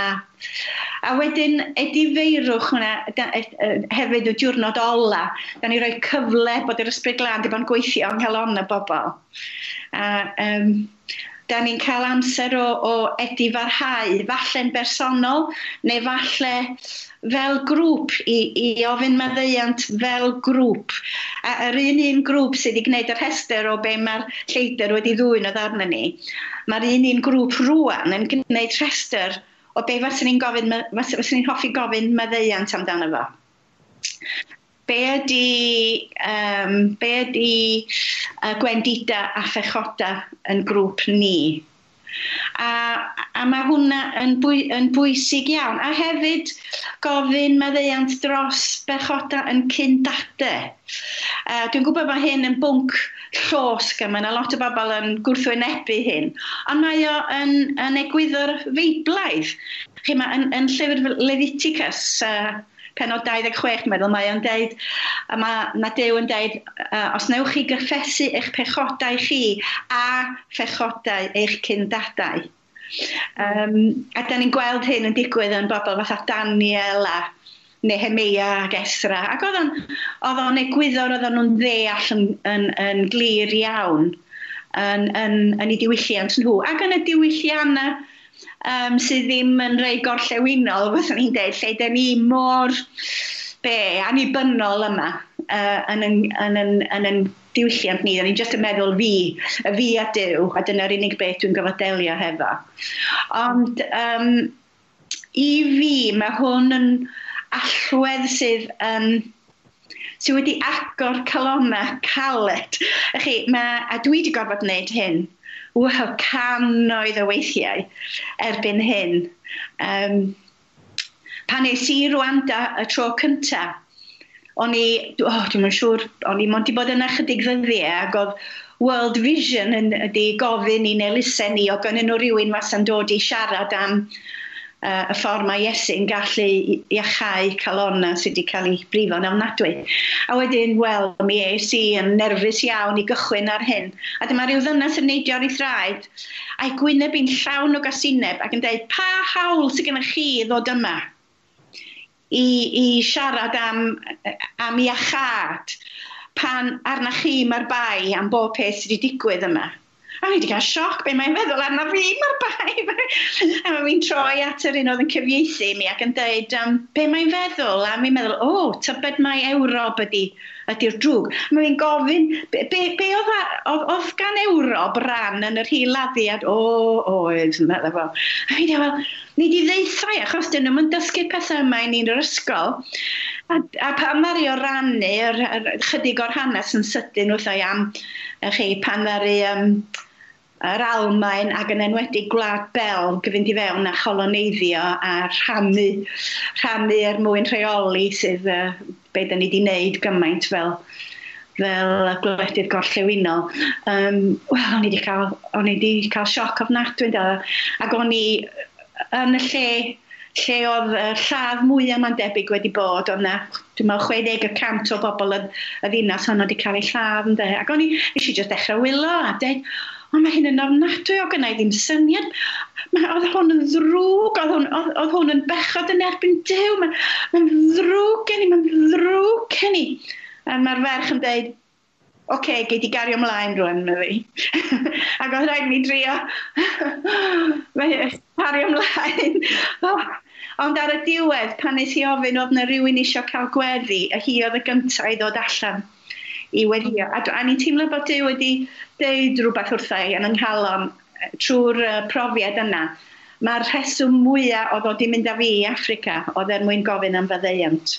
a wedyn, ydy feirwch hwnna, da, e, e, hefyd y diwrnod ola, da ni roi cyfle bod yr ysbryd glân di bod yn gweithio yng Nghelon y bobl. A, um, da ni'n cael amser o, o edu farhau, falle'n bersonol, neu falle fel grŵp i, i ofyn maddeiant fel grŵp. A yr un un grŵp sydd wedi gwneud y rhestr o be mae'r lleidr wedi ddwy'n o ddarna ni, mae'r un un grŵp rwan yn gwneud rhestr o be faswn ni'n gofyn, faswn ni'n hoffi gofyn maddeiant amdano fo be ydy, um, be ydy uh, gwendida a phechoda yn grŵp ni. A, a mae hwnna yn, bwy, yn bwysig iawn. A hefyd gofyn maddeuant dros bechoda yn cyndade. Uh, Dwi'n gwybod mae hyn yn bwnc llosg a mae yna lot o bobl yn gwrthwynebu hyn. Ond mae o yn, yn egwyddo'r feiblaidd. Chi mae yn, yn llyfr Leviticus, uh, penod 26 meddwl mae o'n deud, a mae, mae Dew yn deud, uh, os newch chi gyffesu eich pechodau chi a phechodau eich cyndadau. Um, a da ni'n gweld hyn yn digwydd yn bobl fatha Daniel a Nehemia ac Esra. Ac oedd o'n, egwyddor, oedd nhw'n ddeall yn, yn, yn glir iawn yn, yn, yn, yn eu diwylliant nhw. Ac yn y diwylliannau um, sydd ddim yn rhoi gorllewinol, fyddwn ni'n dweud, lle da ni mor be, anibynnol yma uh, yn, yn, yn, yn, yn, yn diwylliant ni. Da ni'n just yn meddwl fi, y fi a Dyw, a dyna'r unig beth dwi'n gyfadelio hefo. Ond um, i fi, mae hwn yn allwedd sydd yn... Um, sydd wedi agor calona caled. Chi, mae, a dwi wedi gorfod wneud hyn wow, canoedd o weithiau erbyn hyn. Um, pan nes i Rwanda y tro cyntaf, o'n i, oh, dwi'n yn siŵr, o'n i mond i bod yn ychydig ddyddiau e, ac oedd World Vision yn, ydi gofyn i'n elusen ni o gynnyn nhw rhywun mas yn dod i siarad am uh, y ffordd mae Iesu'n gallu iachau calonna sydd wedi cael ei brifo yn ofnadwy. A wedyn, wel, mi es i yn nerfus iawn i gychwyn ar hyn. A dyma rhyw ddynas yn neidio ar ei thraed, a'i gwyneb i'n llawn o gasineb ac yn dweud, pa hawl sydd gennych chi i ddod yma? I, i siarad am, am iachad pan arnach chi mae'r bai am bob peth sydd wedi digwydd yma a fi wedi cael sioc be mae'n meddwl arna fi mae'r bai. a mae fi'n troi at yr un oedd yn cyfieithu mi ac yn dweud um, be mae'n feddwl a mi'n meddwl o, oh, tybed mae Ewrop ydy ydy'r drwg. Mae fi'n gofyn, be, be, be oedd, oedd, oedd gan Ewrop ran yn yr hil addiad? O, o, oedd yn meddwl fo. A fi'n dweud, ni di ddeithau, achos dyn nhw'n dysgu pethau yma i ni'n yr ysgol. A, a pa ddaru o rannu, yr, yr, chydig o'r hanes yn sydyn wrthau am, chi, pan ddaru... Um, yr Almaen ac yn enwedig Gwlad bel gyfynd i fewn a choloneiddio a rhannu, rhannu er mwyn rheoli sydd uh, be da ni wedi wneud gymaint fel fel y gwledydd gorllewinol. Um, Wel, o'n i wedi cael, o'n i wedi cael sioc ofnadwy, ac o'n i yn y lle lle oedd y lladd mwyaf ma'n debyg wedi bod, ond na, dwi'n meddwl 60 o bobl y, y ddinas hwnnw wedi cael ei lladd, ynde? Ac o'n i, eisiau i just dechrau wylo a dweud, ond mae hyn yn ofnadwy o gynnau ddim syniad. Mae, oedd hwn yn ddrwg, oedd hwn, oedd, oedd hwn yn bechod yn erbyn dew, mae'n mae ddrwg gen i, mae'n ddrwg gen i. A mae'r ferch yn dweud, oce, okay, gei di gario ymlaen rwan, mae fi. (laughs) Ac oedd rhaid mi drio, (laughs) e- gario ymlaen. (laughs) oh. Ond ar y diwedd, pan nes i ofyn oedd na rhywun eisiau cael gweddi, a hi oedd y gyntaf i ddod allan i weddïo. A, a ni'n teimlo bod Dyw wedi deud rhywbeth wrtha i yn ynghalon e, trwy'r uh, e, profiad yna. Mae'r rheswm mwyaf o ddod i mynd â fi i Africa oedd er mwyn gofyn am fyddeiant.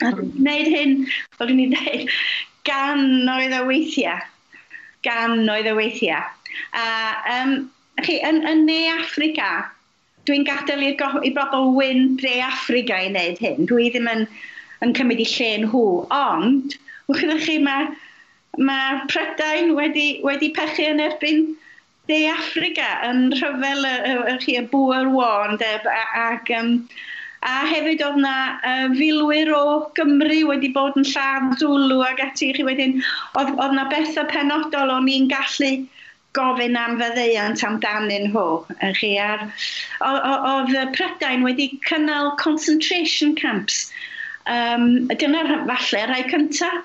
A hmm. wneud hyn, fel dwi'n i ddeud, gan oedd y weithiau. Gan oedd y weithiau. A, um, chi, yn, yn ne Africa, dwi'n gadael i, i bobl wyn dre Africa i wneud hyn. Dwi ddim yn, yn cymryd i lle nhw. Ond, wrth chi, mae Mae Prydain wedi, wedi pechu yn erbyn De Africa yn rhyfel y, y, y, y, y Boer War, ac um, a hefyd oedd na uh, filwyr o Gymru wedi bod yn lladd Zulu ac ati chi wedyn, oedd, oedd na bethau penodol o'n i'n gallu gofyn am fyddeiant amdanyn nhw. Chi, ar, oedd Prydain wedi cynnal concentration camps. Um, dyna'r falle rai cyntaf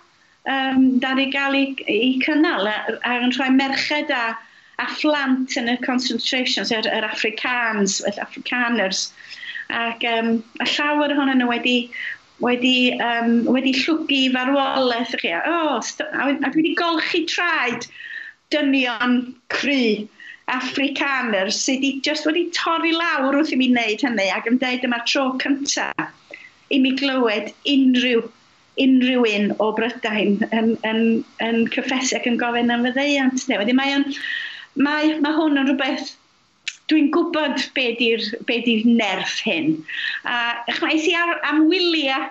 um, dad i gael ei, ei cynnal ac yn rhoi merched a, a phlant yn y concentrations, yr, yr Afrikaans, yr Afrikaners. Ac um, a llawer ohonyn nhw wedi, wedi, um, wedi llwgu farwolaeth i chi. O, a, a dwi wedi golchi traed dynion cry Afrikaner sydd wedi, just wedi torri lawr wrth i mi wneud hynny ac yn dweud yma tro cyntaf i mi glywed unrhyw unrhyw un o Brydain yn, yn, yn cyffesu ac yn gofyn am fyddeiant. Ne, wedyn mae, on, mae, mae hwn yn rhywbeth dwi'n gwybod be di'r di nerf hyn. A chmais i ar, am wyliau,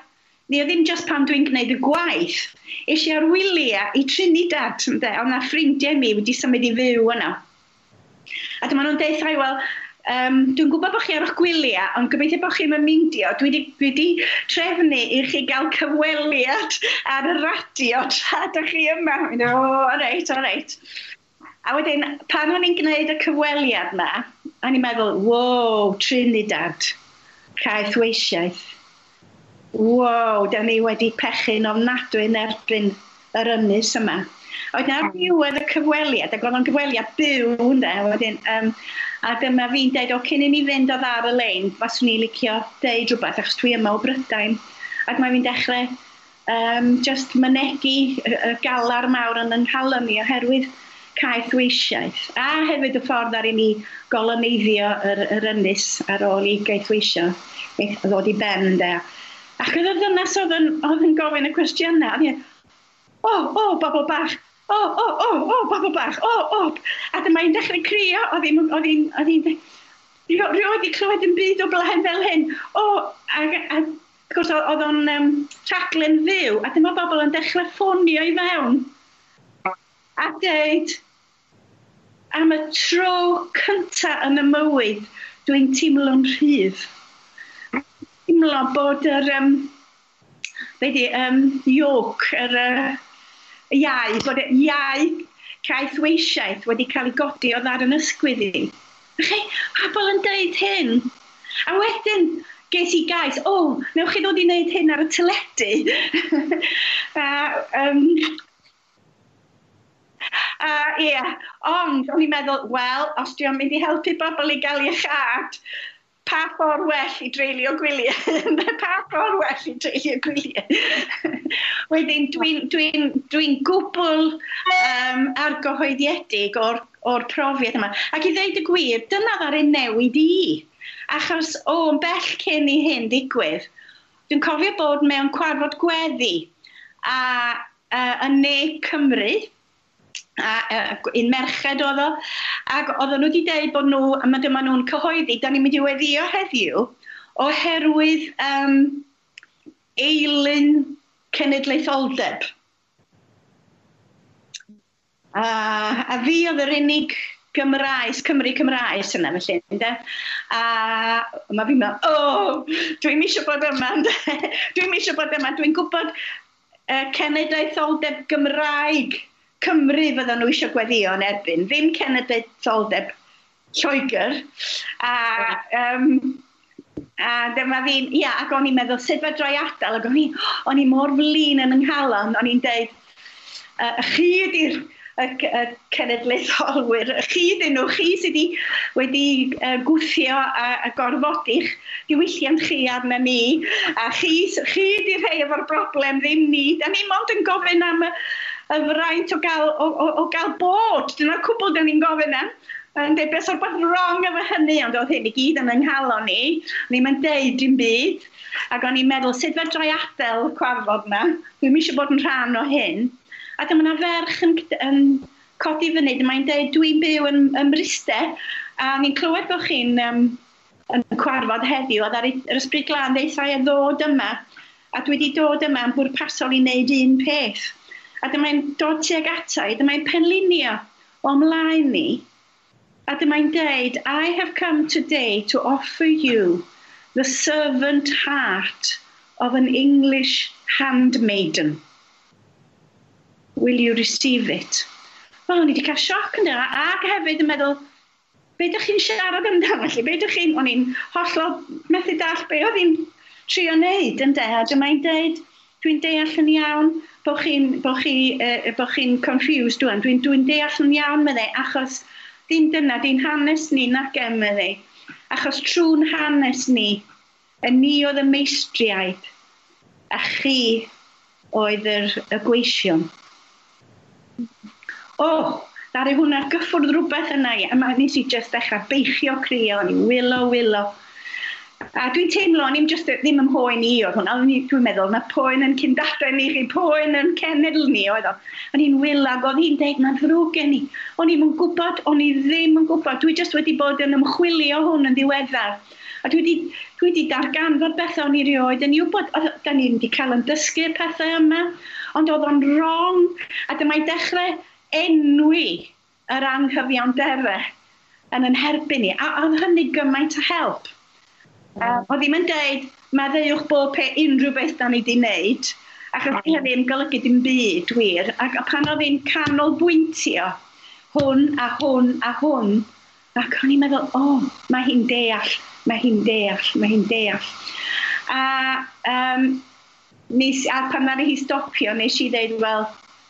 ni o ddim just pan dwi'n gwneud y gwaith, eisiau ar wyliau i Trinidad, ond na ffrindiau mi wedi symud i fyw yna. A dyma nhw'n deithio, wel, Um, dwi'n gwybod bod chi ar eich gwyliau, ond gobeithio bod chi'n myndio. Dwi wedi trefnu i chi gael cyfweliad ar y radio tra ydych chi yma. O, oh, reit, o, reit. A wedyn, pan o'n i'n gwneud y cyfweliad na, a ni'n meddwl, wow, Trinidad, caeth weisiaeth. Wow, da ni wedi pechyn yn erbyn yr ynys yma. Oedd na ddiwedd y cyfweliad, ac oedd o'n cyfweliad byw, ynde, wedyn, um, A dyma fi'n deud, o, cyn i ni fynd o ddar y lein, faswn ni licio deud rhywbeth, achos dwi yma o Brydain. Ac mae fi'n dechrau um, just mynegu y galar mawr yn yng nghalon ni oherwydd caeth weisiaeth. A hefyd y ffordd ar i ni goloneiddio yr, yr ynys ar ôl i geithweisio, ddod i ben, de. Ac oedd y ddynas oedd yn, oedd yn gofyn y cwestiynau, e, o, o, oh, bobl bach, o, o, o, o, bobl bach, o, o. A dyma i'n dechrau crio, oedd hi'n, oedd hi'n, oedd hi'n, rioed i clywed yn byd o blaen fel hyn. O, a, a gwrs, oedd o'n um, rhaglen fyw, a dyma bobl yn dechrau ffonio i fewn. A dweud, am y tro cyntaf yn y mywyd, dwi'n teimlo'n rhydd. Teimlo bod yr, um, be di, um, yoke, yr, uh, iau, bod y iau llaeth weisiaeth wedi cael ei godi o ddar yn ysgwydd i. Chi, pobl yn dweud hyn. A wedyn, ges i gais, o, oh, newch chi ddod i wneud hyn ar y tyledu. (laughs) a, um, a, ie, yeah. ond o'n i'n meddwl, wel, os dwi'n mynd i helpu bobl i gael ei chad, pa ffordd well i dreulio gwyliau, (laughs) pa ffordd well i dreulio gwyliau. (laughs) Wedyn, dwi'n dwi dwi, dwi gwbl um, argyhoeddiedig o'r, or profiad yma. Ac i ddeud y gwir, dyna ddar ein newid i. Achos o, oh, yn bell cyn i hyn digwydd, dwi'n cofio bod mewn cwarfod gweddi a uh, yn ne Cymru, a, a, un merched oedd o, ac oedden nhw wedi dweud bod nhw, a mae dyma nhw'n cyhoeddi, da ni'n mynd i weddio heddiw, oherwydd um, eilyn cenedlaetholdeb. A, a fi oedd yr unig Gymraes, Cymru Cymraes yna felly, ynde? A mae fi'n meddwl, o, oh, dwi'n eisiau bod yma, dwi'n eisiau bod yma, dwi'n gwybod uh, cenedlaetholdeb Gymraeg Cymru fydden nhw eisiau gweddio yn erbyn, ddim cenedlaetholdeb Lloegr. A, um, a dyma fi'n, ia, ac o'n i'n meddwl, sut fe droi adael? Ac o'n i, o'n i mor flin yn ynghalon, o'n i'n deud, uh, chi ydy'r y, y cenedlaetholwyr, chi dyn nhw, chi sydd wedi, wedi uh, gwthio a, a gorfodi'ch diwylliant chi arna ni, a chi, chi di rhai efo'r broblem, ddim ni. Da ni mond yn gofyn am y, y fraint o gael, o, o, o gael bod. Dyna'r cwbl dyn ni'n gofyn am. Yn dweud beth o'r beth wrong efo hynny, ond oedd hyn i gyd yn yng ni. Ni'n mynd deud dim byd. Ac o'n i'n meddwl, sut fe droi adael cwarfod yna? Dwi'n eisiau bod yn rhan o hyn. Ac yma yna ferch yn, yn codi fyny, mae'n dweud, dwi'n byw yn, yn Mryste, a ni'n clywed bod chi'n um, yn cwarfod heddiw, a ddari yr ysbryd glan ddeithau a ddod yma, a dwi wedi dod yma yn bwrpasol i wneud un peth a dyma'n dod tuag ata i, dyma'n penlinio o mlaen ni, a dyma'n deud, I have come today to offer you the servant heart of an English handmaiden. Will you receive it? Wel, ni wedi cael sioc yn dda, ac hefyd yn meddwl, be ydych chi'n siarad amdano, felly be ydych chi'n, o'n i'n hollol methu dall be oedd hi'n trio wneud yn de, a dyma'n deud, dwi'n deall yn iawn, bod chi'n bo chi, uh, bo chi confused dwi'n dwi'n dwi deall yn iawn medde, achos dim dyna, di'n hanes ni nac em medde. Achos trwy'n hanes ni, y ni oedd y meistriaid, a chi oedd yr, y gweision. O, oh, ddari hwnna gyffwrdd rhywbeth yna i, a mae nes i just dechrau beichio crio, o'n i wilo, wilo. A dwi'n teimlo, ni'n just ddim ym mhoen i oedd hwnna, dwi'n meddwl, na poen yn cyndadau ni chi, poen yn cenedl ni oedd o. O'n i'n wylag, oedd hi'n deud, mae'n ddrwg gen i. O'n i'n gwybod, o'n i ddim yn gwybod, dwi just wedi bod yn ymchwilio hwn yn ddiweddar. A dwi wedi, dwi wedi darganfod bethau o'n i rioed yn wybod, da ni wedi cael yn dysgu pethau yma, ond oedd o'n wrong, a dyma'i dechrau enwi yr anghyfiawnderau yn yn herbyn ni, a oedd hynny gymaint o help. Um, o ddim yn deud, maddeuwch bod pe unrhyw beth da ni wedi wneud, achos di hynny yn golygu dim byd, wir. Ac pan oedd hi'n canolbwyntio hwn a hwn a hwn, ac o'n i'n meddwl, o, oh, mae hi'n deall, mae hi'n deall, mae hi'n deall. A, um, nes, a pan ddari hi stopio, nes i ddeud, wel,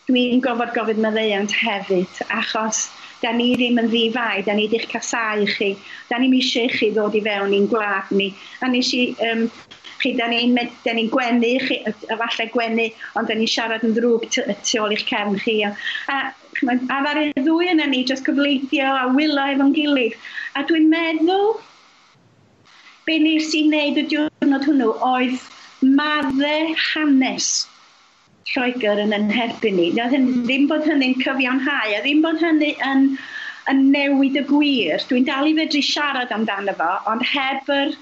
dwi'n gofod gofyd meddeiant hefyd, achos Da ni ddim yn ddifau, da ni ddech casau chi. Da ni'n eisiau chi ddod i fewn i'n gwlad ni. A nes i, um, chi, da ni'n ni, da ni gwenu, chi, falle gwenu, ond da ni'n siarad yn ddrwg tu ôl i'ch cefn chi. A, a, a ddar y ddwy yna ni, jyst cyfleithio a wylo efo'n gilydd. A dwi'n meddwl, be nes i wneud y diwrnod hwnnw oedd maddau hanes Lloegr yn yn herbyn ni. Na, ddim bod hynny'n cyfiawnhau, a ddim bod hynny yn, yn newid y gwir. Dwi'n dal i fedru siarad amdano fo, ond heb yr,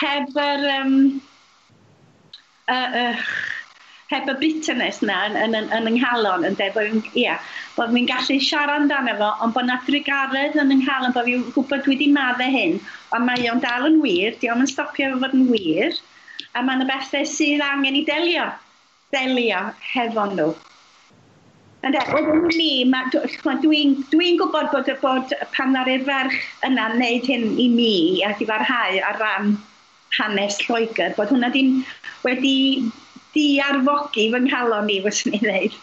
heb yr, um, uh, uh, heb y bitterness na yn, yn, yn, yn ynghalon, yn dweud bod yeah, bod fi gallu siarad amdano fo, ond bod na drigaredd yn ynghalon, bod fi'n gwybod dwi wedi maddau hyn, ond mae o'n dal yn wir, di o'n stopio fod yn wir, a mae'n y bethau sydd angen i delio delio hefo nhw. Ond wedyn ni, dwi'n dwi gwybod bod, bod pan ar i'r ferch yna wneud hyn i mi ac i farhau ar ran hanes Lloegr, bod hwnna di, wedi di-arfogi fy nghalon ni, fyswn i'n dweud.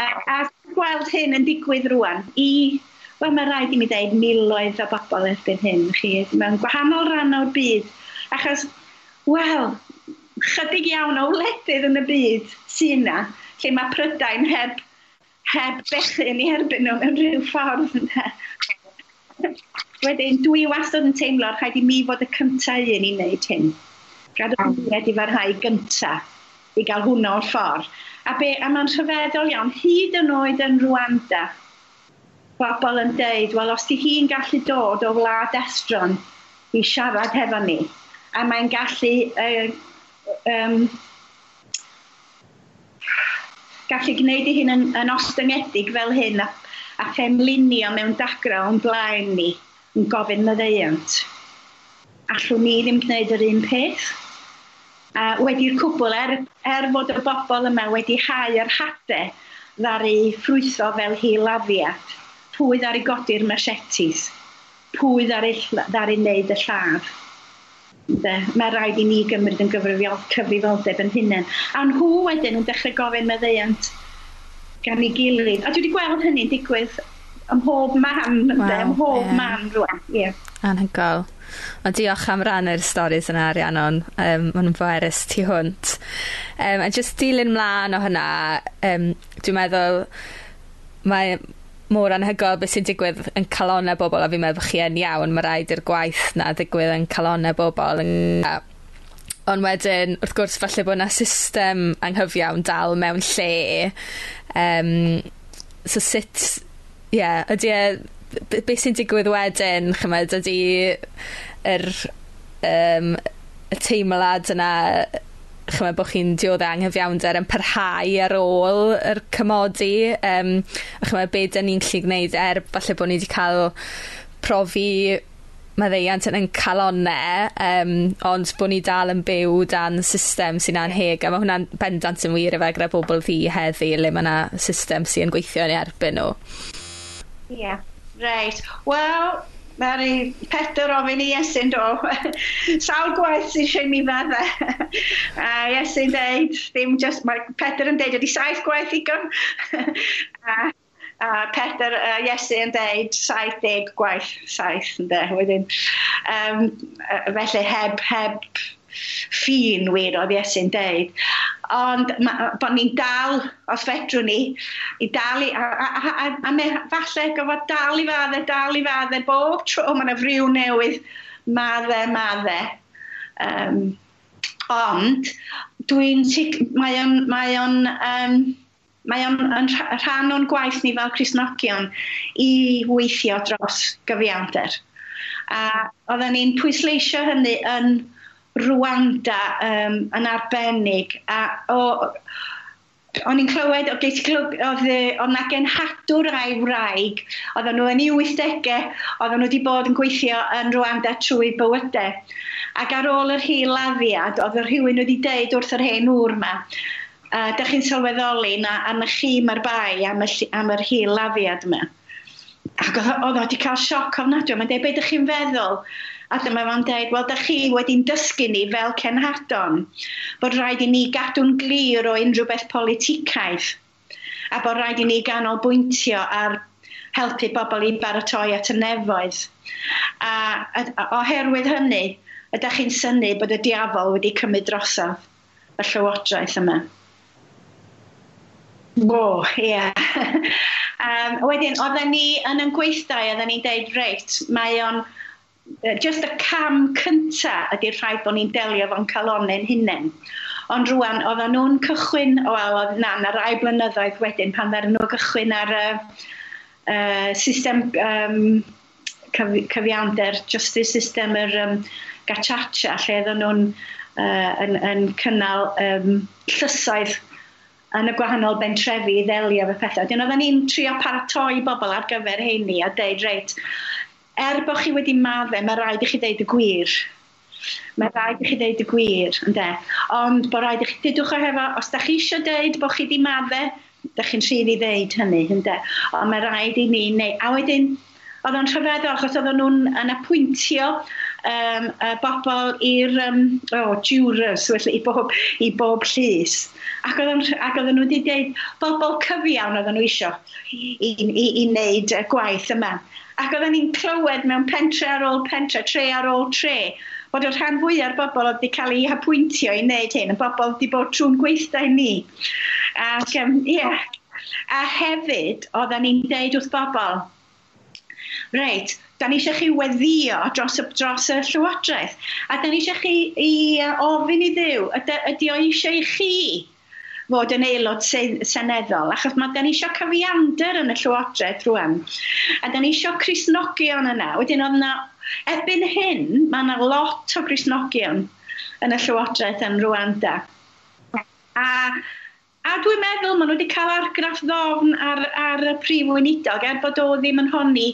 A, a gweld hyn yn digwydd rwan i, wel mae rhaid i mi ddeud miloedd o bobl erbyn hyn, chi, mewn gwahanol rhan o'r byd. Achos, wel, chydig iawn o wledydd yn y byd sy'n yna, lle mae Prydain heb, heb bechyn i erbyn nhw mewn rhyw ffordd. Wedyn, dwi wastad yn teimlo rhaid i mi fod y cyntaf un i wneud hyn. Rhaid o'n wedi farhau gyntaf i gael hwnna o'r ffordd. A, be, a mae'n rhyfeddol iawn, hyd yn oed yn Rwanda, bobl yn deud, wel, os di hi'n gallu dod o wlad estron i siarad hefo ni, a mae'n gallu uh, um, gallu gwneud i hyn yn, yn ostyngedig fel hyn a, a phenlinio mewn dagra o'n blaen ni yn gofyn maddeuant. Allwn ni ddim gwneud yr un peth. A wedi'r cwbl, er, er fod y bobl yma wedi hau ar hadau ddaru ffrwytho fel hi lafiad, pwy ddaru godi'r machetes, pwy ddaru, ddaru wneud y lladd. De, mae rhaid i ni gymryd yn cyfrifoldeb yn hynny. A nhw wedyn yn dechrau gofyn meddeiant gan ei gilydd. A dwi wedi gweld hynny'n digwydd ym mhob man, wow, ym mhob yeah. man rwan. Yeah. Anhygol. Ond diolch am rannu'r storys yna, Arianon. Um, Mae'n fwerus tu hwnt. Um, a just dilyn mlaen o hynna, um, dwi'n meddwl, mae mor anhygoel beth sy'n digwydd yn calonau bobl a fi'n meddwl chi yn iawn mae rhaid i'r gwaith na digwydd yn calonau bobl yn... Ond wedyn, wrth gwrs, falle bod yna system anghyfiawn dal mewn lle. Um, so sut, ie, yeah, ydy e, beth sy'n digwydd wedyn, chymryd, ydy yr, um, y teimlad yna chimod, bod chi'n diodde anghyfiawnder yn parhau ar ôl yr cymodi, um, a chimod, beth dyn ni'n gallu gwneud er falle bod ni wedi cael profi maddeiant yn yn calonnau, um, ond bod ni dal yn byw dan system sy'n anheg, a mae hwnna'n bendant yn wir efo gyda bobl ddi heddi, le mae yna system sy'n gweithio yn ei erbyn nhw. Ie, yeah. reit. Wel, Mae'r Peter ofyn i Iesu'n do. (laughs) Sawl gwaith sy'n sy'n mi fydda. (laughs) a Iesu'n deud, ddim just, mae Peter yn deud, ydy saith gwaith i gym. (laughs) a, a Peter, uh, Iesu yn deud, saith deg gwaith, saith ynddo. Wedyn, um, felly heb, heb ffin wir oedd Iesu'n deud. Ond bod ni'n dal, os fedrwn ni, i dal i, a, a, a, a, me, falle gofod dal i fadde, dal i fadde, bob tro mae yna friw newydd, madde, madde. Um, ond, dwi'n mae o'n, mae o'n, um, mae o'n rhan o'n gwaith ni fel Crisnogion i weithio dros gyfiawnder. A oedden ni'n pwysleisio hynny yn Rwanda um, yn arbennig. A, o, o'n i'n clywed, oedd o'n yna genhadwr a'i wraig, oedden nhw yn eu 80au, oedden nhw wedi bod yn gweithio yn Rwanda trwy bywydau. Ac ar ôl yr hil addiad, oedd rhywun wedi deud wrth yr hen wr yma, uh, da chi'n sylweddoli na arna chi mae'r bai am, y, am yr hil addiad yma. Ac oedd o wedi cael sioc ofnadwy, mae'n dweud beth ydych chi'n feddwl? A dyma fo'n dweud, wel, da chi wedi'n dysgu ni fel cenhadon bod rhaid i ni gadw'n glir o unrhyw beth politicaeth a bod rhaid i ni ganolbwyntio ar helpu bobl i baratoi at y nefoedd. A, a, a oherwydd hynny, ydych chi'n syni bod y diafol wedi cymryd drosodd y llywodraeth yma. Bo, ie. (laughs) Yeah. um, wedyn, oedden ni yn yn gweithdai, oedden ni'n deud, reit, mae o'n just y cam cynta ydy'r rhaid bod ni'n delio fo'n calonau'n hunain. Ond rwan, oedden nhw'n cychwyn, o wel, oedd na, na rai blynyddoedd wedyn pan ddaru nhw gychwyn ar y uh, system um, cyfiawnder, justice system yr um, gachacha, lle oedden nhw'n uh, yn, yn cynnal um, llysoedd yn y gwahanol bentrefi i ddelio efo pethau. Dyn oedden ni'n trio paratoi bobl ar gyfer heini a deud, reit, er bod chi wedi maddau, mae rhaid i chi ddeud y gwir. Mae rhaid i chi ddeud y gwir, ynddo. Ond bod rhaid i chi dydwch o hefo, os da chi eisiau dweud bod chi wedi maddau, da chi'n rhydd i ddeud hynny, ynddo. Ond mae rhaid i ni neu... A wedyn, oedd o'n rhyfeddol, achos oedd nhw'n yn apwyntio um, y bobl i'r um, oh, jurors, felly, i bob, i bob llys. Ac oedden, nhw wedi dweud bobl cyfiawn oedden nhw isio i, i, i wneud y gwaith yma. Ac oedden ni'n clywed mewn pentre ar ôl pentre, tre ar ôl tre, bod y rhan fwyaf o'r bobl oedd wedi cael ei apwyntio i wneud hyn, y bobl wedi bod trwy'n gweithdau ni. Ac, um, yeah. A hefyd, oedden ni'n deud wrth bobl, reit, da ni eisiau chi weddio dros y, dros y llywodraeth, a da ni eisiau chi i uh, ofyn i ddiw, ydy o eisiau i chi fod yn aelod seneddol, achos mae gen i eisiau cyfiander yn y llywodraeth rwan, a gen i eisiau Crisnogion yna. Wedyn oedd yna, erbyn hyn, mae yna lot o Crisnogion yn y llywodraeth yn Rwanda. A, a dwi'n meddwl maen nhw wedi cael argraff ddofn ar, ar y prif weinidog, er bod o ddim yn honni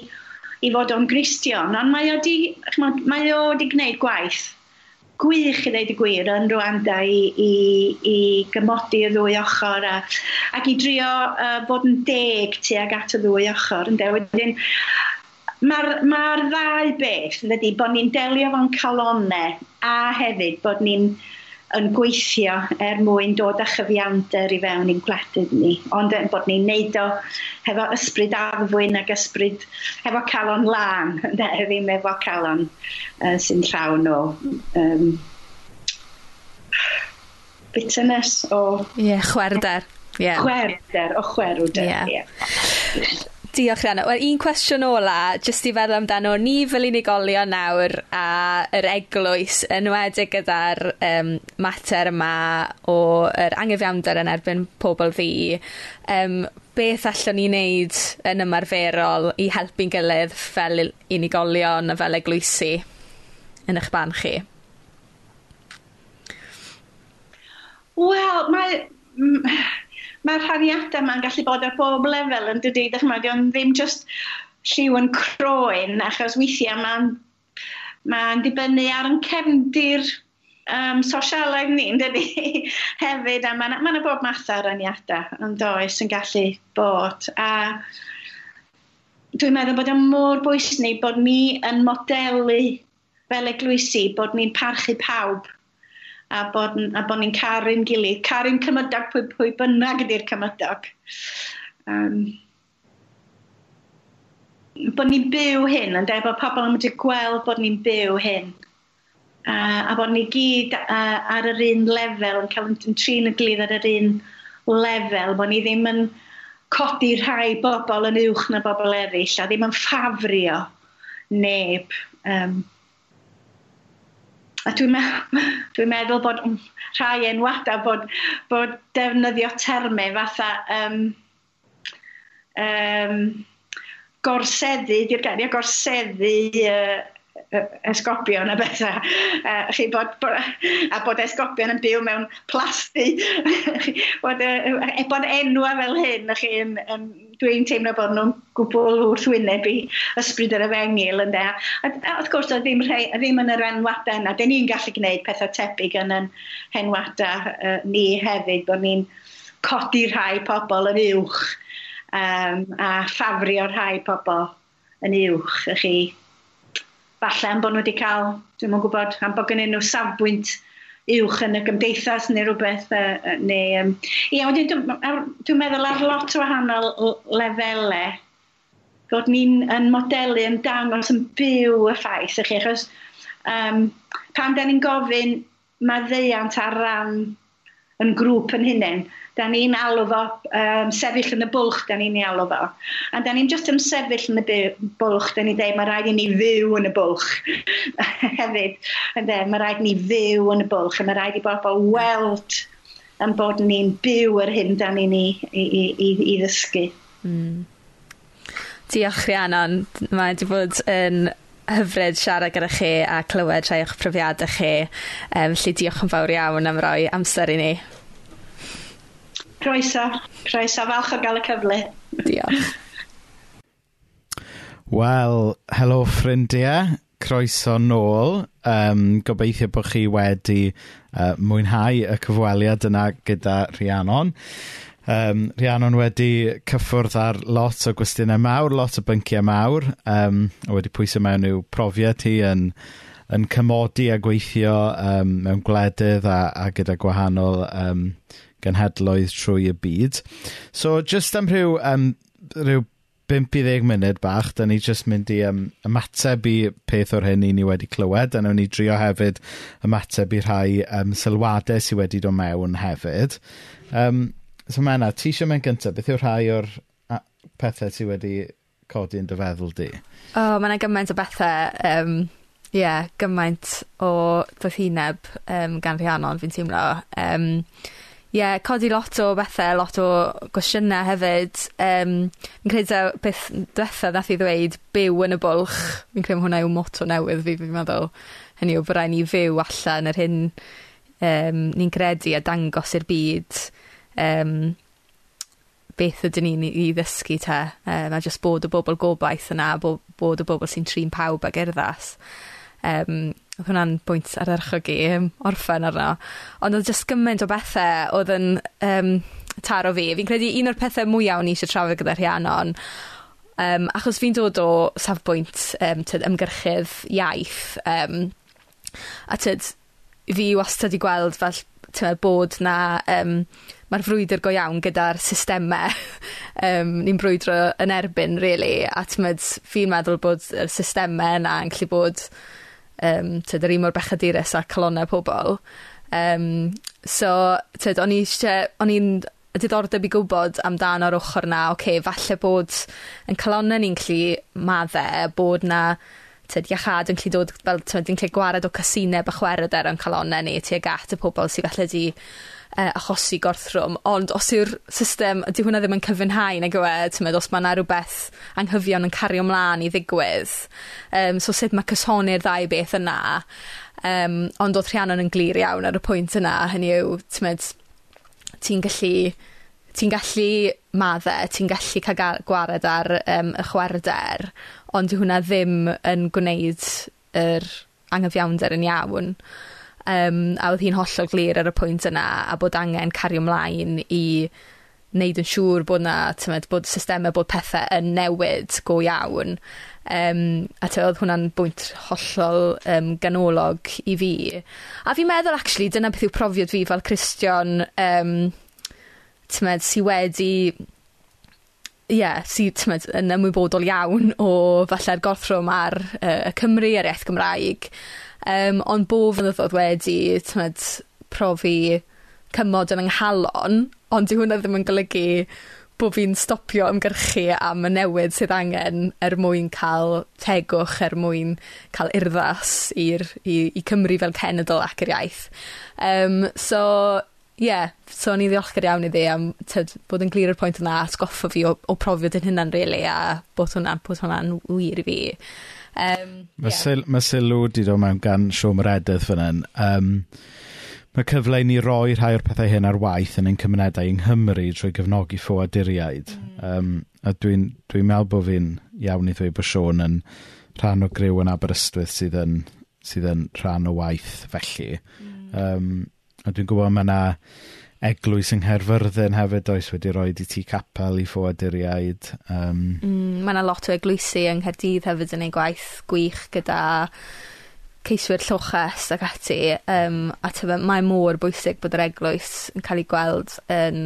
i fod o'n gristion, ond mae o wedi gwneud gwaith gwych i ddeud y gwir yn Rwanda i, i, i gymodi y ddwy ochr a, ac i drio uh, bod yn deg tuag at y ddwy ochr. Wedyn, Mae'r ma, ddau beth ydy bod ni'n delio fo'n calonau a hefyd bod ni'n yn gweithio er mwyn dod â chyfiawnder i fewn i'n gwledydd ni. Ond bod ni'n neud o hefo ysbryd arfwyn ac ysbryd hefo calon lan, (laughs) ne, ddim efo calon uh, sy'n llawn o um, bitterness o... Ie, yeah, chwerder. Yeah. Chwerder, o chwerwder. Yeah. Yeah. Diolch Rhianna. Wel, un cwestiwn ola, jyst i feddwl amdano ni fel unigolion nawr a yr eglwys, yn wedi gyda'r um, mater yma o yr angyfiawnder yn erbyn pobl fi, um, beth allwn ni wneud yn ymarferol i helpu'n gilydd fel unigolion a fel eglwysi yn eich barn chi? Wel, mae mae'r hariadau yma'n gallu bod ar bob lefel yn dydy, dychmyg, ond ddim just lliw yn croen, achos weithiau mae'n ma dibynnu ar yn cefndir um, sosialaidd ni'n dydy, (laughs) hefyd, a mae'n ma, na, ma bob math o raniadau yn does yn gallu bod. A dwi'n meddwl bod yn mor bwysig bod ni yn modelu fel eglwysi, bod ni'n parchu pawb a bod, a bod ni'n caru'n gilydd. Caru'n cymydog pwy, pwy bynnag ydy'r cymydog. Um, bod ni'n byw hyn, ynddo, bod pobl yn medru gweld bod ni'n byw hyn. Uh, a bod ni gyd uh, ar yr un lefel, yn cael yn trin y gilydd ar yr un lefel, bod ni ddim yn codi rhai bobl yn uwch na bobl eraill, a ddim yn ffafrio neb. Um, A dwi'n me dwi meddwl bod rhai enwadau bod, bod defnyddio termau fatha um, um, gorseddu, dirgeiriau gorseddu uh, esgobion a bethau. Uh, chi bod, bod, a bod esgobion yn byw mewn plasti. (laughs) bod, uh, e, bod enwa fel hyn, chi, yn, yn, dwi'n teimlo bod nhw'n gwbl wrth wyneb i ysbryd yr efengil yn de. A, a wrth gwrs, o ddim, rhai, o ddim yn yr enwadau yna. Dyn ni'n gallu gwneud pethau tebyg yn yn henwadau uh, e, ni hefyd, bod ni'n codi rhai pobl yn uwch um, a ffafrio rhai pobl yn uwch, chi falle am bod nhw wedi cael, dwi'n mwyn gwybod, am bod gen nhw safbwynt uwch yn y gymdeithas neu rhywbeth. Uh, neu, um, ia, wedyn dwi'n dwi meddwl ar lot o wahanol lefelau bod ni'n yn modelu yn dangos yn byw y ffaith ych chi, achos um, pan da ni'n gofyn maddeiant ar ran yn grŵp yn hunain. Da ni'n alw fo um, sefyll yn y bwlch, da ni'n alw fo. A da ni'n just yn sefyll yn y bwlch, da ni'n dweud, mae rhaid i ni fyw yn y bwlch (laughs) hefyd. Ynddo, mae rhaid i ni fyw yn y bwlch, a mae rhaid i bobl weld yn bod ni'n byw yr hyn da ni'n i, i, i, i ddysgu. Mm. Diolch Rhiannon, mae wedi bod yn hyfryd siarad gyda chi a clywed rhai o'ch profiadau chi. Um, felly diolch yn fawr iawn am roi amser i ni. Croeso. Croeso. Falch o gael y cyfle. Diolch. (laughs) Wel, helo ffrindiau. Croeso nôl. Um, gobeithio bod chi wedi uh, mwynhau y cyfweliad yna gyda Rhiannon. Um, Rhiannon wedi cyffwrdd ar lot o gwestiynau mawr, lot o bynciau mawr, um, wedi pwysau mewn i'w profiad hi yn, yn cymodi a gweithio um, mewn gwledydd a, a gyda gwahanol um, genhedloedd trwy y byd. So, just am rhyw, um, rhyw 5 i 10 munud bach, da ni jyst mynd i um, ymateb i peth o'r hyn i ni wedi clywed, a nawn ni drio hefyd ymateb i rhai um, sylwadau sydd wedi dod mewn hefyd. Um, so Mena, ti eisiau mynd gyntaf, beth yw rhai o'r pethau sydd wedi codi yn dy feddwl di? O, oh, mae yna gymaint o bethau, um, yeah, gymaint o doethineb um, gan Rhiannon, fi'n teimlo. Um, Ie, codi lot o bethau, lot o gwestiynau hefyd. Um, fi'n credu taw peth dwetha nath i ddweud byw yn y bwlch. Fi'n credu hwnna yw moto newydd fi fi'n meddwl. Hynny yw bod rhaid ni fyw allan yr hyn um, ni'n credu a dangos i'r byd. Um, beth ydyn ni'n 'i ddysgu te? Um, a jyst bod y bobl gobaith yna bod, bod y bobl sy'n trin pawb ag urddas Um, oedd hwnna'n bwynt ardderchog i yym orffen arno ond oedd jyst gymaint o bethau oedd yn um, taro fi. Fi'n credu un o'r pethau mwyaf o'n i eisiau trafod gyda Rhiannon um, achos fi'n dod o safbwynt um, tyd, ymgyrchydd iaith Um, a tyd, fi wastad i gweld fel tyd, bod 'na Um, mae'r frwydr go iawn gyda'r systemau (laughs) um, ni'n brwydro yn erbyn really. a tymod, fi'n meddwl bod y systemau yna yn gallu bod um, tyd yr un mor bechadurus a colonnau pobl. Um, so tyd, o'n i'n y diddordeb i gwybod amdan o'r ochr 'na oce, okay, falle bod yn colonnau ni'n gallu madde bod 'na tyd iachad yn gallu dod fel tyd ni'n gallu gwared o casineb a chwered er yn calonnau ni tuag at y pobl sy falle 'di uh, achosi gorthrwm ond os yw'r system ydy hwnna ddim yn cyfynhau, nag yw e t'mod os mae yna rhywbeth anghyfion yn cario mlaen i ddigwydd um, so sut mae cysoni'r ddau beth yna um, ond oedd Rhiannon yn glir iawn ar y pwynt yna hynny yw t'mod ti'n gallu ti'n gallu madde ti'n gallu cael gwared ar um, y chwerder, ond yw hwnna ddim yn gwneud yr anghyfiawnder yn iawn um, a oedd hi'n hollol glir ar y pwynt yna, a bod angen cario ymlaen i wneud yn siŵr bod 'na, tymed, bod systemau, bod pethau yn newid go iawn. Um, a tibod oedd hwnna'n bwynt hollol um, ganolog i fi. A fi'n meddwl actually, dyna beth yw profiad fi fel Christian, um, tymed, sy wedi, ie, sy timed, yn ymwybodol iawn o falle'r gorthrwm ar uh, y Cymru, a'r iaith Gymraeg um, ond bo' fynyddo'dd wedi t'mod profi cymod yn ynghalon, ond dyw hwnna ddim yn golygu bod fi'n stopio ymgyrchu am y newid sydd angen er mwyn cael tegwch er mwyn cael urddas i'r i i Cymru fel cenedl ac yr iaith. Um, so ie yeah, so o'n i'n ddiolchgar iawn iddi am tyd, bod yn glir y pwynt yna a atgoffa fi o o profiad 'yn hynna'n rili a bod hwnna'n hwnna wir i fi. Um, mae yeah. syl- ma' sylw wedi dod mewn gan Siôn Maredydd fan hyn Um, mae cyfle i ni roi rhai o'r pethau hyn ar waith yn ein cymunedau yng Nghymru trwy gefnogi ffoaduriaid. Um, a dwi'n dwi meddwl bod fi'n iawn i ddweud bod Siôn yn rhan o griw yn Aberystwyth sydd yn sydd yn rhan o waith felly. Mm. Yym A dwi'n gwybod mae yna eglwys yng Nghaerfyrddin hefyd oes wedi rhoi i ti capel i ffoaduriaid. Um, mm, mae yna lot o eglwysu yng Nghaerdydd hefyd yn ei gwaith gwych gyda ceiswyr lloches ac ati. Um, a tyfa, mae mor bwysig bod yr eglwys yn cael ei gweld yn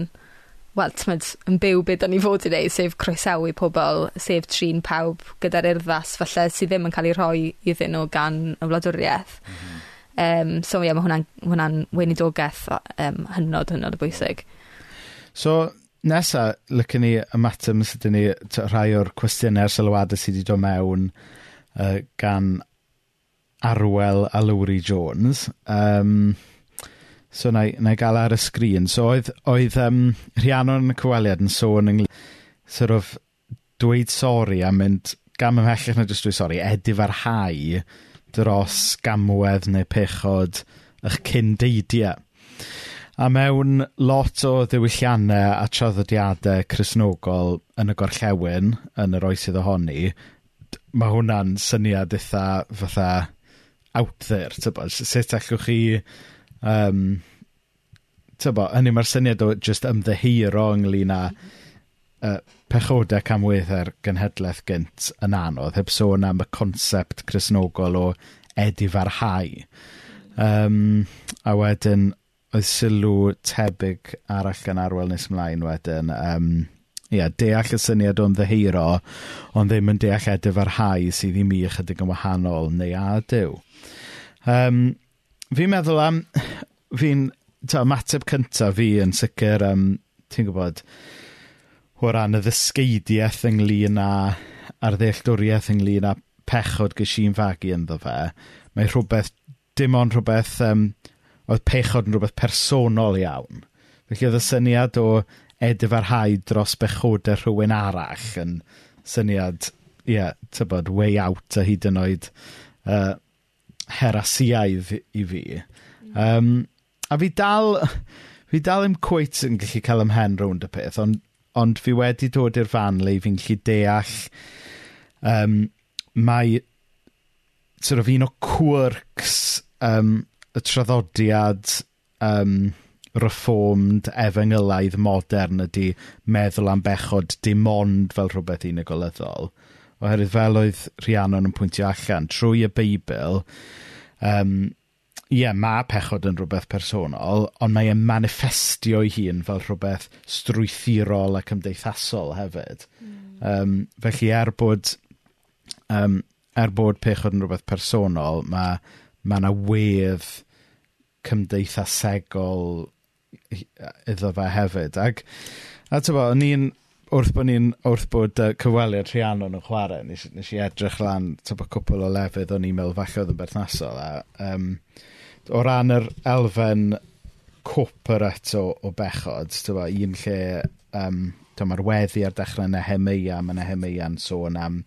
wel, tymod, yn byw beth o'n i fod i wneud, sef croesawu pobl, sef trin pawb gyda'r urddas, falle, sydd ddim yn cael ei rhoi iddyn nhw gan y wladwriaeth. Mm -hmm. Um, so ie, yeah, mae hwnna'n hwnna, weinidogaeth um, hynod, hynod o bwysig. So, nesa, lycan ni ymateb sydd ni rhai o'r cwestiynau sylwadau sydd wedi dod mewn uh, gan Arwel a Lowry Jones. Um, so, na, na i gael ar y sgrin. So, oedd, oedd um, Rhiannon y Cyweliad yn sôn ynglyn sort of dweud sori a mynd gam ymhellach na jyst dweud sori, edifarhau dros gamwedd neu pechod eich cyndeidiau. A mewn lot o ddiwylliannau a traddodiadau chrysnogol yn y gorllewin, yn yr oesydd ohoni, mae hwnna'n syniad eitha fatha out there, tybod? Sut allwch chi... Um, tybod, hynny mae'r syniad o just ymddehiro ynglyn â uh, pechodau camweddau'r genhedlaeth gynt yn anodd, heb sôn am y concept chrysnogol o edifarhau. Um, a wedyn, oedd sylw tebyg arall gan arwel nes ymlaen wedyn. Um, Ie, yeah, deall y syniad o'n ddeheiro, ond ddim yn deall edifarhau sydd i mi ychydig yn wahanol neu a. Um, fi'n meddwl am... Fi'n... Ta, mateb cyntaf fi yn sicr... Um, ti'n gwybod o ran y ddysgeidiaeth ynglyn â... a'r ddealltwriaeth ynglyn â pechod ges i'n fagu ynddo fe, mae rhywbeth, dim ond rhywbeth, um, oedd pechod yn rhywbeth personol iawn. Felly oedd y syniad o edfarhau dros bechodau rhywun arall yn syniad, ie, yeah, tybod, way out a hyd yn oed uh, herasiaidd i fi. Um, a fi dal, fi dal ddim cwyt yn gallu cael ymhen rownd y peth, ond ond fi wedi dod i'r fan le fi'n gallu deall um, mae sort of un o quirks um, y traddodiad um, reformed efengylaidd modern ydy meddwl am bechod dim ond fel rhywbeth unigolyddol. Oherwydd fel oedd Rhiannon yn pwyntio allan, trwy y Beibl, um, ie, yeah, mae pechod yn rhywbeth personol, ond mae e'n manifestio ei hun fel rhywbeth strwythurol a cymdeithasol hefyd. Mm. Um, felly, er bod, um, er bod pechod yn rhywbeth personol, mae ma yna wedd cymdeithasegol iddo fe hefyd. Ac, a tybo, ni'n wrth bod ni'n wrth bod uh, cyfweliad Rhiannon yn chwarae, nes, nes i edrych lan tybo cwpl o lefydd o'n e-mail falle oedd yn berthnasol a um, o ran yr elfen corporate eto o bechod, tyfo, un lle um, mae'r weddi ar dechrau Nehemia, mae Nehemia'n sôn am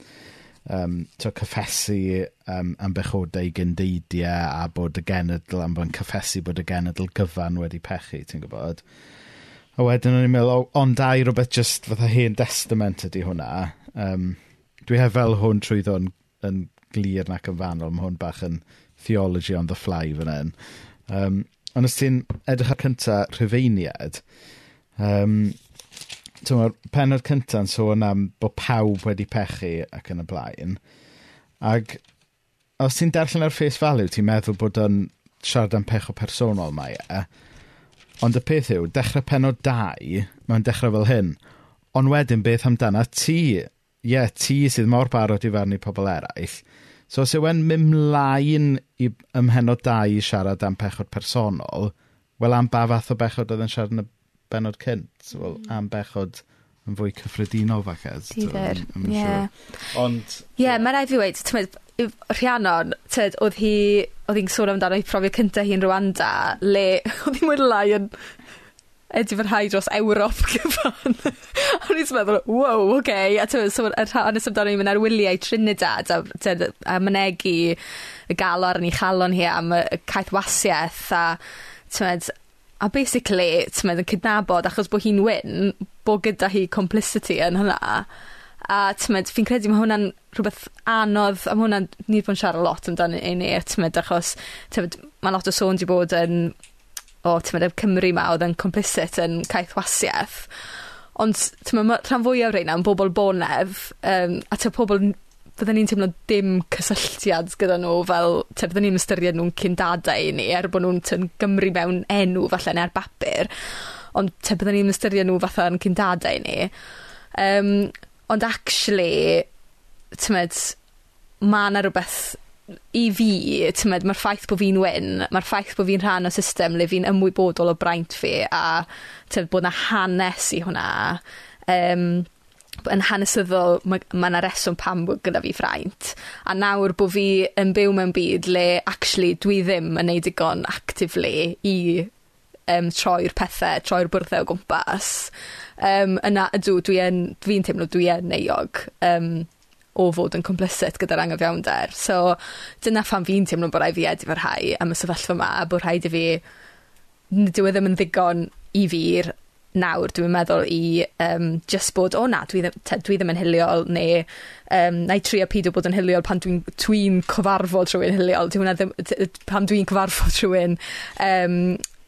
um, to cyffesu um, am bechodau i gyndeidiau a bod y genedl, am bod yn cyffesu bod y genedl gyfan wedi pechu, ti'n gwybod? A wedyn o'n i'n meddwl, ond dau rhywbeth just fatha hen testament ydy hwnna. Um, dwi hef fel hwn trwy ddod yn glir nac yn fanol, mae hwn bach yn theology on the fly fan hyn. Um, ond os ti'n edrych ar cynta rhyfeiniad, um, tyma, penod cynta'n sôn am bod pawb wedi pechu ac yn y blaen. Ac os ti'n darllen ar face value, ti'n meddwl bod o'n siarad am pech o personol mae e. Ond y peth yw, dechrau penod 2, mae'n dechrau fel hyn. Ond wedyn, beth amdana ti? Ie, yeah, ti sydd mor barod i farnu pobl eraill – So os yw'n mynd mlaen i ymhenod mhennod i siarad am pechod personol, wel am ba fath o bechod oedd yn siarad yn y benod cynt? Mm. Wel, am bechod yn fwy cyffredinol falle. Difyr, ie. Ond... Ie, yeah, mae'n rhaid fi wedi, ti'n Rhiannon, tyd, oedd hi, oedd hi'n sôn amdano i profi cyntaf hi'n Rwanda, le (laughs) oedd hi'n mwyn lai yn wedi fy rhai dros Ewrop (laughs) gyfan. O'n i'n meddwl, wow, oce. Okay. A ti'n so, yr hanes amdano i mynd ar wyliau Trinidad a, a mynegu y galor yn ei chalon hi am y caeth wasiaeth a ti'n a basically, ti'n meddwl, yn cydnabod achos bod hi'n wyn, bod gyda hi complicity yn hynna. A ti'n meddwl, fi'n credu mae hwnna'n rhywbeth anodd, a mae hwnna'n, ni bod yn siarad lot amdano i ni, ti'n meddwl, achos, ti'n meddwl, mae lot o sôn di bod yn o t'mod y Cymru 'ma oedd yn complicit yn caeth wasiaeth. ond t'mo' ma' rhan fwyaf o reina'n bobl bonedd um, a t'o' pobl n- fydden ni'n teimlo dim cysylltiad gyda nhw fel te bydden ni'n ystyried nhw'n cyn-dadau i ni er bod nhw'n tyn gymru mewn enw falle ne' ar bapur ond te bydden ni'n ystyried nhw fatha 'yn cyn-dadau i ni um, ond actually t'med mae yna rhywbeth i fi, tymed, mae'r ffaith bod fi'n wyn, mae'r ffaith bod fi'n rhan o system le fi'n ymwybodol o braint fi a tymed, bod na hanes i hwnna. Um, yn hanesyddol, mae yna reswm pam bod gyda fi ffraint. A nawr bod fi yn byw mewn byd le, actually, dwi ddim yn neud digon actively i um, troi'r pethau, troi'r bwrthau e o gwmpas. Um, yna, ydw, dwi'n dwi teimlo dwi yn neiog. Um, o fod yn complicit gyda'r anghyfiawnder. so dyna pham fi'n teimlo bod rhaid fi edifyrhau am y sefyllfa yma, a bod rhaid i fi dyw e ddim yn ddigon i fi'r nawr dwi'n meddwl i um, just bod "o na dwi ddim t- dwi ddim yn hiliol" neu um, yym "nâi trio pido bod yn hiliol pan dwi'n dwi cyfarfod rhywun hiliol" dyw ddim... pan dwi'n cyfarfod rhywun um,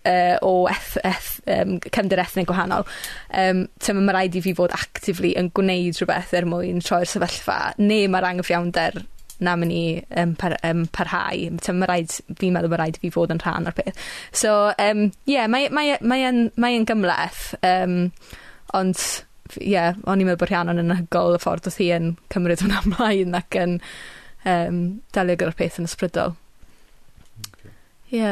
uh, o eth- eth- um, cefndir ethnig gwahanol um, tyma mae rhaid i fi fod actively yn gwneud rhywbeth er mwyn troi'r sefyllfa neu mae'r anghyfiawnder 'na myn' i um, par- um, parhau t'mo' ma' raid fi'n meddwl mae rhaid i fi fod yn rhan o'r peth so yym ie mae mae e mae mae gymleth, um, ond ie, yeah, o'n i'n meddwl bod Rhiannon yn hygol y ffordd oedd hi yn cymryd hwnna (laughs) mlaen ac yn um, delio gyda'r peth yn ysbrydol. Ie.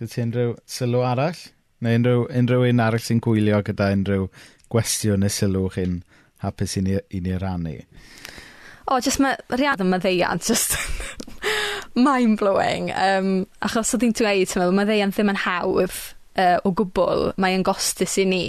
Gyda ti unrhyw sylw arall? Neu unrhyw, unrhyw un arall sy'n gwylio gyda unrhyw gwestiwn neu sylw chi'n hapus i ni, i ni rannu? O, oh, jyst mae rhiad yn ddeiant, jyst (laughs) mind-blowing. Um, achos oedd hi'n dweud, mae ddeiant ddim yn hawdd uh, o gwbl. Mae'n gostus i ni,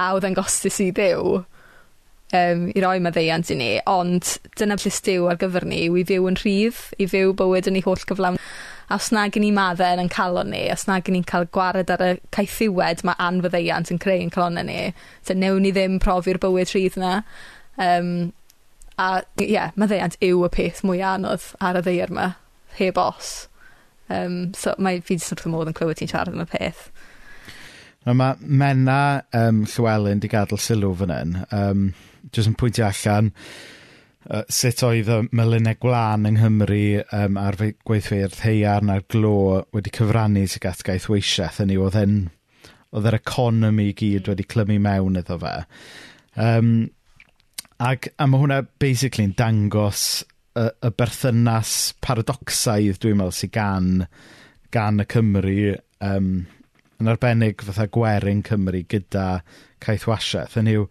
a oedd yn gostus i ddew um, i roi maddeiant i ni, ond dyna ble stiw ar gyfer ni, i fyw yn rhydd, i fyw bywyd yn ei holl gyflawn a os na gen i maddau yn calon ni, os na gen i'n cael gwared ar y caethiwed mae anfyddeiant yn creu yn calonnau ni, so newn ni ddim profi'r bywyd rhydd yna. Um, a ie, yeah, maddeuant yw y peth mwy anodd ar y ddeir yma, heb os Um, so mae fi jyst wrth y modd yn clywed ti'n siarad am y peth. No, mae Menna um, Llywelyn 'di gadael sylw fan hyn. Um, jyst yn pwyntio allan yy sut oedd y melinau gwlân yng Nghymru um, a'r gweithfeirdd gweithfeydd haearn a'r glo wedi cyfrannu tuag at gaethweisiaeth, hynny oedd e'n oedd yr economi i gyd hmm. wedi clymu mewn iddo fe. Um, ac a mae hwnna basically'n dangos y, y berthynas paradoxaidd, dwi'n meddwl, sy'n gan, gan y Cymru, um, yn arbennig fatha gwerin Cymru gyda caethwasiaeth. Yn yw,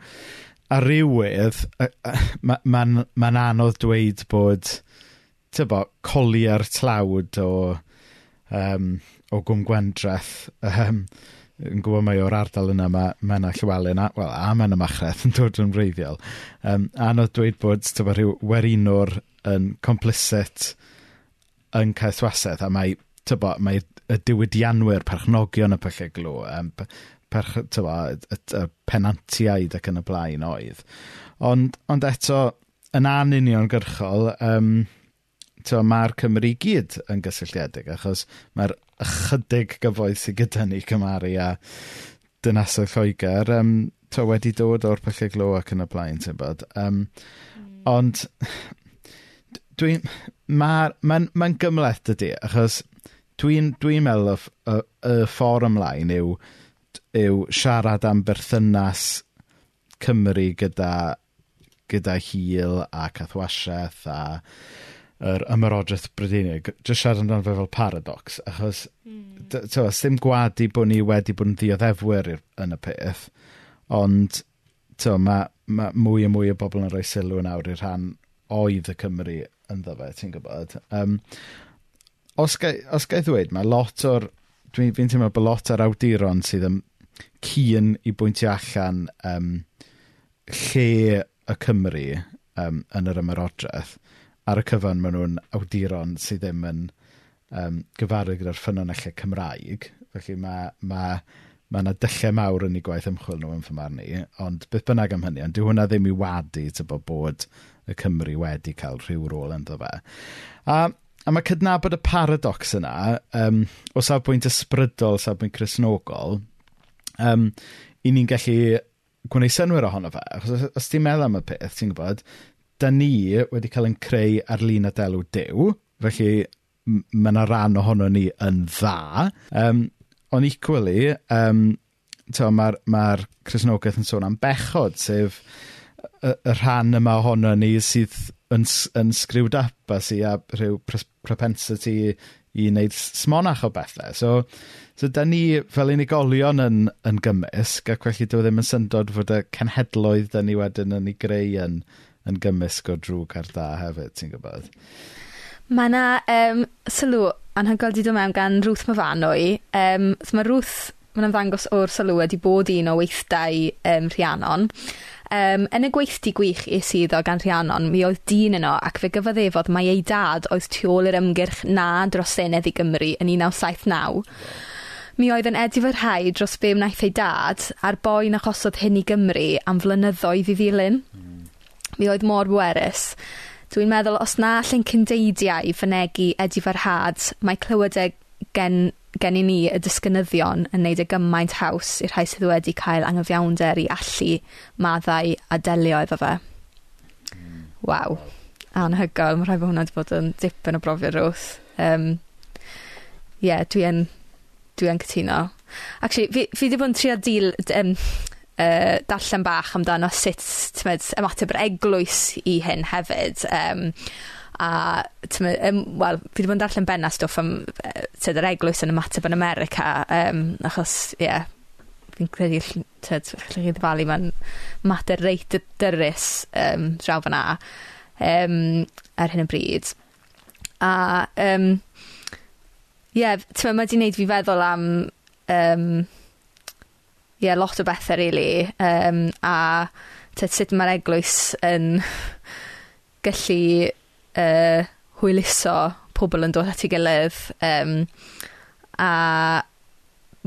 a rywydd, mae'n ma, ma, anodd dweud bod, tybo, colia'r tlawd o, um, o gwmgwendreth. Um, yn gwybod mai o'r ardal yna mae Mena Llywelyn a, well, a Mena Machreth yn dod yn wreiddiol. Um, anodd dweud bod tyfo rhyw werinwr yn complicit yn cael a mae, tybo, mae y diwydianwyr perchnogion y pyllau glw um, perch, tywa, y, y, y penantiaid ac yn y blaen oedd. Ond, ond eto, yn anuniongyrchol, um, mae'r Cymru gyd yn gysylltiedig, achos mae'r ychydig gyfoeth sydd gyda ni cymaru a dynasoedd Lloegr um, to wedi dod o'r pethau glo ac yn y blaen, ti'n bod. Um, mm. Ond dwi'n... Mae'n ma, ma, ma gymleth dydy, achos dwi'n dwi meddwl y, y, y ffordd ymlaen yw yw siarad am berthynas Cymru gyda, gyda hil a cathwasiaeth a yr ymyrodraeth Brydeinig. Jyst siarad amdano fe fel paradox, achos mm. tywa, ddim gwadu bod ni wedi bod yn ddioddefwyr yn y peth, ond tywa, mae ma mwy a mwy o bobl yn rhoi sylw nawr i'r rhan oedd y Cymru ynddo fe, ti'n gwybod. Um, os, gai, os gai ddweud, mae lot o'r Dwi'n fi teimlo bod lot ar awduron sydd yn cyn i bwyntio allan um, lle y Cymru um, yn yr ymerodraeth ar y cyfan maen nhw'n awduron sydd ddim yn um, gyfarwydd gyda'r ffynonellau Cymraeg. Felly mae, mae, mae yna dyllau mawr yn ei gwaith ymchwil nhw yn fy marn i, ond beth bynnag am hynny, ond dyw hwnna ddim i wadu tybo bod y Cymru wedi cael rhyw rôl yn ddo fe. A A mae cydnabod y paradox yna, um, o safbwynt ysbrydol, safbwynt chrysnogol, um, i ni'n gallu gwneud synwyr ohono fe. Achos os ti'n meddwl am y peth, ti'n gwybod, da ni wedi cael yn creu ar lun a delw dew, felly mae yna 'na ran ohono ni yn dda, Um, ond equally, um, mae'r ma ma'r yn sôn am bechod, sef y y rhan yma ohono ni sydd yn yn screwed up a sy â rhyw pers- propensity i wneud smonach o bethau. So, so da ni fel unigolion yn, yn gymysg, ac felly dyw e ddim yn syndod fod y cenhedloedd da ni wedyn yn ei greu yn, yn gymysg o drwg ar da hefyd, ti'n gwybod? Mae yna um, sylw anhygoel di dod mewn gan Ruth Myfanwy. Um, so mae Ruth, mae'n ymddangos o'r sylw wedi bod un o weithdau um, Rhiannon. Um, yn y gweithdi gwych es i iddo gan Rhiannon, mi oedd dyn yno ac fe gyfaddefodd mae ei dad oedd tu ôl i'r ymgyrch Na dros Senedd i Gymru yn un naw saith naw mi oedd yn edifyrhau dros be wnaeth ei dad a'r boi na achosodd hyn i Gymru am flynyddoedd i ddilyn. Hmm. Mi oedd mor bwerus. Dwi'n meddwl os na allan cyndeidiau i fynegu edifarhad, mae clywed e gen gen i ni, y disgynyddion, yn neud y gymaint haws i'r rhai sydd wedi cael anghyfiawnder i allu maddau a delio efo fe. Hmm. Waw, anhygoel. Mae rhaid bod hwnna wedi bod yn dipyn o brofiad rwth. Um, yeah, dwi yn, dwi yn cytuno. Actually, fi, fi wedi bod yn trio dil, um, uh, darllen bach amdano sut tmed, ymateb yr eglwys i hyn hefyd. Um, a um, yym wel fi wedi bod yn darllen benna stwff am tyd yr eglwys yn ymateb yn America um, achos ie yeah, fi'n credu tyd t'od chi ddifalu mae'n mater reit dyrus um, draw fyna um, ar hyn y bryd a um, ie yeah, mae 'di wneud fi feddwl am um, ie lot o bethau, really. Um, a tyd sut mae'r eglwys yn (laughs) gallu uh, hwyluso pobl yn dod at ei gilydd um, a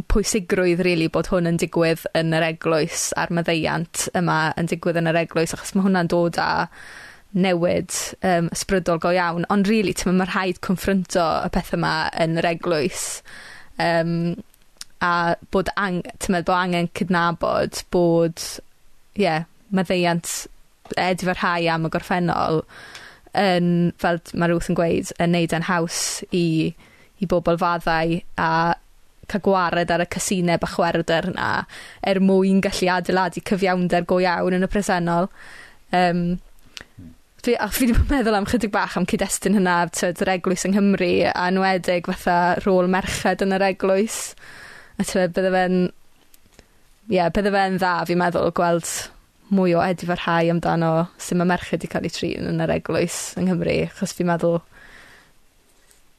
pwysigrwydd rili bod hwn yn digwydd yn yr eglwys a'r meddeiant yma yn digwydd yn yr eglwys achos mae hwnna'n dod â newid um, ysbrydol go iawn. Ond rili timod ma' rhaid confronto y peth yma yn yr eglwys um, a bod ang- timod bo' angen cydnabod bod ie maddeuant edifarhau am y gorffennol yn, fel mae Ruth yn gweud, yn neud yn haws i, i bobl faddau a cael gwared ar y casineb a chwerwder yna er mwyn gallu adeiladu cyfiawnder go iawn yn y presennol. Um, Fi, a fi wedi meddwl am chydig bach am cyd-destun hynna, tyd, yr eglwys yng Nghymru, a nwedig fatha rôl merched yn yr eglwys. A tyd, bydde fe'n... Ie, yeah, bydde fe'n dda, fi'n meddwl, gweld mwy o edifarhau amdano sut mae merched 'di cael ei trin yn yr eglwys yng Nghymru achos fi'n meddwl